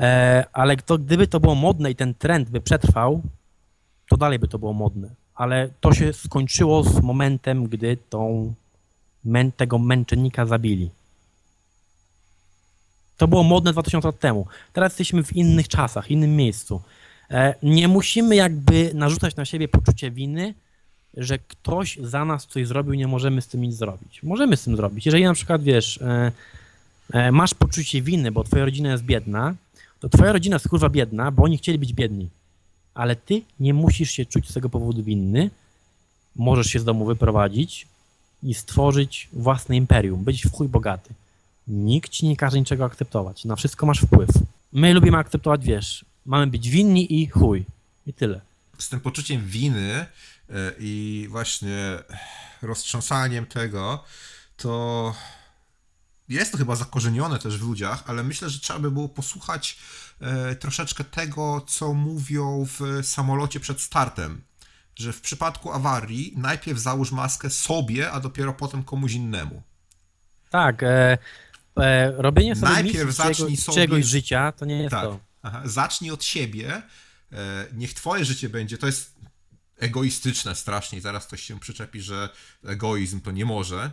E, ale to, gdyby to było modne i ten trend by przetrwał, to dalej by to było modne. Ale to się skończyło z momentem, gdy tą, tego męczennika zabili. To było modne 2000 lat temu. Teraz jesteśmy w innych czasach, innym miejscu. E, nie musimy jakby narzucać na siebie poczucie winy, że ktoś za nas coś zrobił, nie możemy z tym nic zrobić. Możemy z tym zrobić. Jeżeli na przykład, wiesz, e, e, masz poczucie winy, bo twoja rodzina jest biedna, to twoja rodzina jest kurwa biedna, bo oni chcieli być biedni. Ale ty nie musisz się czuć z tego powodu winny. Możesz się z domu wyprowadzić i stworzyć własne imperium, być w chuj bogaty. Nikt ci nie każe niczego akceptować. Na wszystko masz wpływ. My lubimy akceptować, wiesz, mamy być winni i chuj. I tyle. Z tym poczuciem winy i właśnie roztrząsaniem tego, to jest to chyba zakorzenione też w ludziach, ale myślę, że trzeba by było posłuchać e, troszeczkę tego, co mówią w samolocie przed startem. Że w przypadku awarii najpierw załóż maskę sobie, a dopiero potem komuś innemu. Tak, e, e, robienie sobie Najpierw zacznij sobie- czyjegoś życia to nie jest Tak. to. Aha. Zacznij od siebie. E, niech twoje życie będzie. To jest egoistyczne strasznie. Zaraz ktoś się przyczepi, że egoizm to nie może.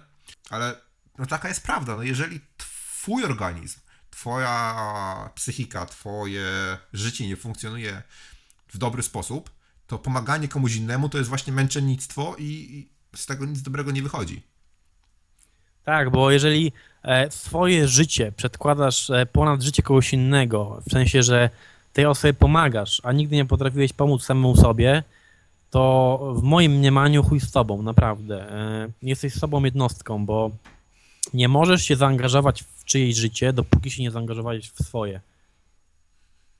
Ale no taka jest prawda. No jeżeli twój organizm, twoja psychika, twoje życie nie funkcjonuje w dobry sposób, to pomaganie komuś innemu to jest właśnie męczennictwo i, i z tego nic dobrego nie wychodzi. Tak, bo jeżeli e, swoje życie przedkładasz e, ponad życie kogoś innego, w sensie, że tej osobie pomagasz, a nigdy nie potrafiłeś pomóc samemu sobie, to w moim mniemaniu chuj z tobą, naprawdę. E, Jesteś sobą jednostką, bo nie możesz się zaangażować w czyjeś życie, dopóki się nie zaangażowałeś w swoje.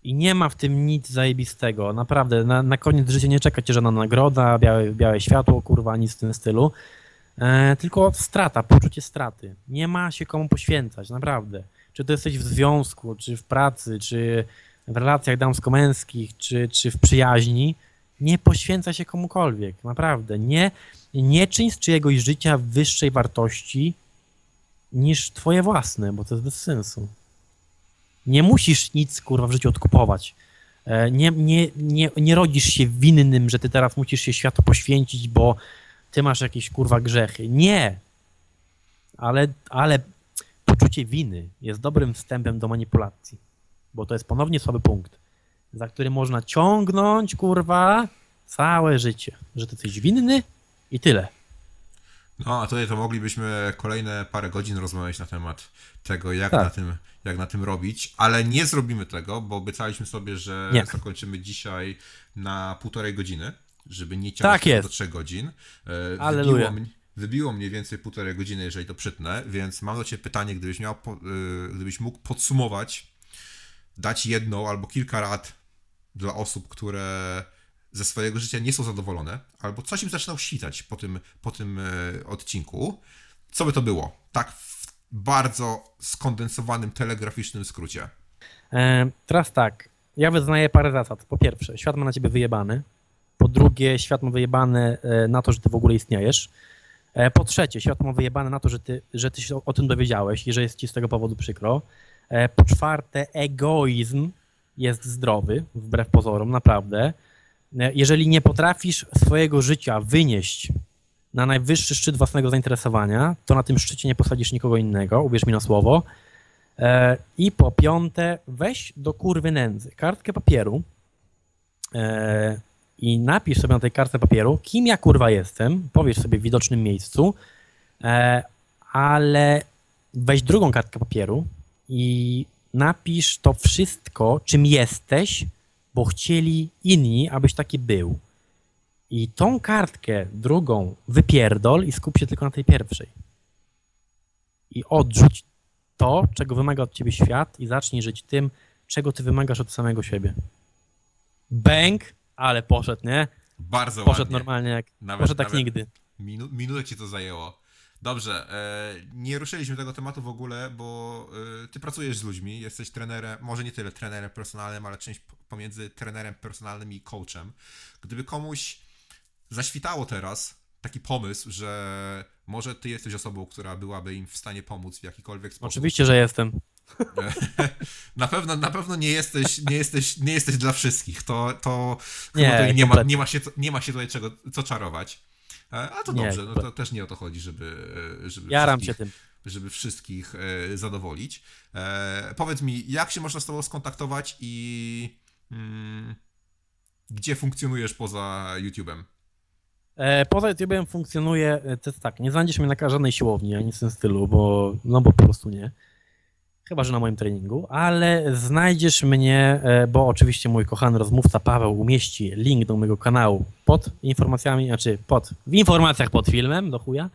I nie ma w tym nic zajebistego, naprawdę. Na, na koniec życia nie czeka cię żadna nagroda, białe, białe światło, kurwa, nic w tym stylu. E, tylko strata, poczucie straty. Nie ma się komu poświęcać, naprawdę. Czy to jesteś w związku, czy w pracy, czy w relacjach damsko-męskich, czy, czy w przyjaźni, nie poświęca się komukolwiek, naprawdę. Nie, nie czyń z czyjegoś życia wyższej wartości niż twoje własne, bo to jest bez sensu. Nie musisz nic, kurwa, w życiu odkupować. E, Nie, nie, nie, nie rodzisz się winnym, że ty teraz musisz się światu poświęcić, bo ty masz jakieś kurwa grzechy. Nie. Ale, ale poczucie winy jest dobrym wstępem do manipulacji, bo to jest ponownie słaby punkt, za który można ciągnąć kurwa całe życie, że ty jesteś winny i tyle. No, a tutaj to moglibyśmy kolejne parę godzin rozmawiać na temat tego, jak, Tak. na, tym, jak na tym robić, ale nie zrobimy tego, bo obiecaliśmy sobie, że Nie. zakończymy dzisiaj na półtorej godziny, żeby nie ciągnąć Tak do trzech godzin. E, Alleluja. Wybiło, wybiło mniej więcej półtorej godziny, jeżeli to przytnę, więc mam do Ciebie pytanie, gdybyś miał, y, gdybyś mógł podsumować, dać jedną albo kilka rad dla osób, które ze swojego życia nie są zadowolone, albo coś im zaczynał świtać po tym, po tym e, odcinku, co by to było? Tak w bardzo skondensowanym, telegraficznym skrócie. E, teraz tak, ja wyznaję parę zasad. Po pierwsze, świat ma na ciebie wyjebany. Po drugie, świat ma wyjebane e, na to, że ty w ogóle istniejesz. E, Po trzecie, świat ma wyjebane na to, że ty, że ty się o, tym dowiedziałeś i że jest ci z tego powodu przykro. Po czwarte, egoizm jest zdrowy, wbrew pozorom, naprawdę. E, Jeżeli nie potrafisz swojego życia wynieść na najwyższy szczyt własnego zainteresowania, to na tym szczycie nie posadzisz nikogo innego, uwierz mi na słowo. E, I po piąte, weź do kurwy nędzy kartkę papieru e, i napisz sobie na tej kartce papieru, kim ja kurwa jestem, powiesz sobie w widocznym miejscu, ale weź drugą kartkę papieru i napisz to wszystko, czym jesteś, bo chcieli inni, abyś taki był. I tą kartkę drugą wypierdol i skup się tylko na tej pierwszej. I odrzuć to, czego wymaga od ciebie świat i zacznij żyć tym, czego ty wymagasz od samego siebie. Bęk, ale poszedł, nie? Bardzo Poszedł ładnie. normalnie jak. Nawet- poszedł tak nigdy. Minu, minutę ci to zajęło. Dobrze, e, nie ruszyliśmy tego tematu w ogóle, bo e, ty pracujesz z ludźmi, jesteś trenerem, może nie tyle trenerem personalnym, ale czymś p- pomiędzy trenerem personalnym i coachem. Gdyby komuś zaświtało teraz taki pomysł, że może ty jesteś osobą, która byłaby im w stanie pomóc w jakikolwiek sposób, Oczywiście, że jestem. Na pewno, na pewno nie jesteś, nie jesteś, nie jesteś dla wszystkich. To, to Nie, nie, ma, nie, ma się, nie ma się tutaj czego, co czarować. A to Nie, dobrze, no to też nie o to chodzi, żeby, e, żeby Jaram tym. żeby wszystkich e, zadowolić. E, powiedz mi, jak się można z tobą skontaktować i mm, gdzie funkcjonujesz poza YouTube'em? E, poza YouTube'em funkcjonuje, to jest tak, nie znajdziesz mnie na żadnej siłowni, ani w tym stylu, bo, no bo po prostu nie. Chyba, że na moim treningu, ale znajdziesz mnie, e, bo oczywiście mój kochany rozmówca Paweł umieści link do mojego kanału pod informacjami, znaczy pod, w informacjach pod filmem, do chuja.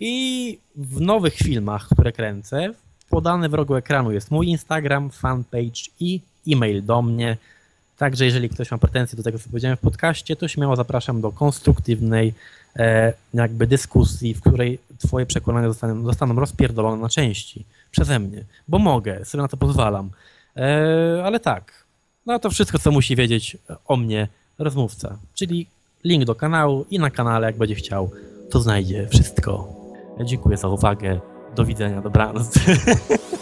I w nowych filmach, które kręcę, podany w rogu ekranu jest mój Instagram, fanpage i e-mail do mnie. Także jeżeli ktoś ma pretensje do tego, co powiedziałem w podcaście, to śmiało zapraszam do konstruktywnej e, jakby dyskusji, w której twoje przekonania zostaną, zostaną rozpierdolone na części przeze mnie, bo mogę, sobie na to pozwalam. E, ale tak, no to wszystko, co musi wiedzieć o mnie rozmówca, czyli link do kanału i na kanale, jak będzie chciał, to znajdzie wszystko. Dziękuję za uwagę. Do widzenia, dobranoc.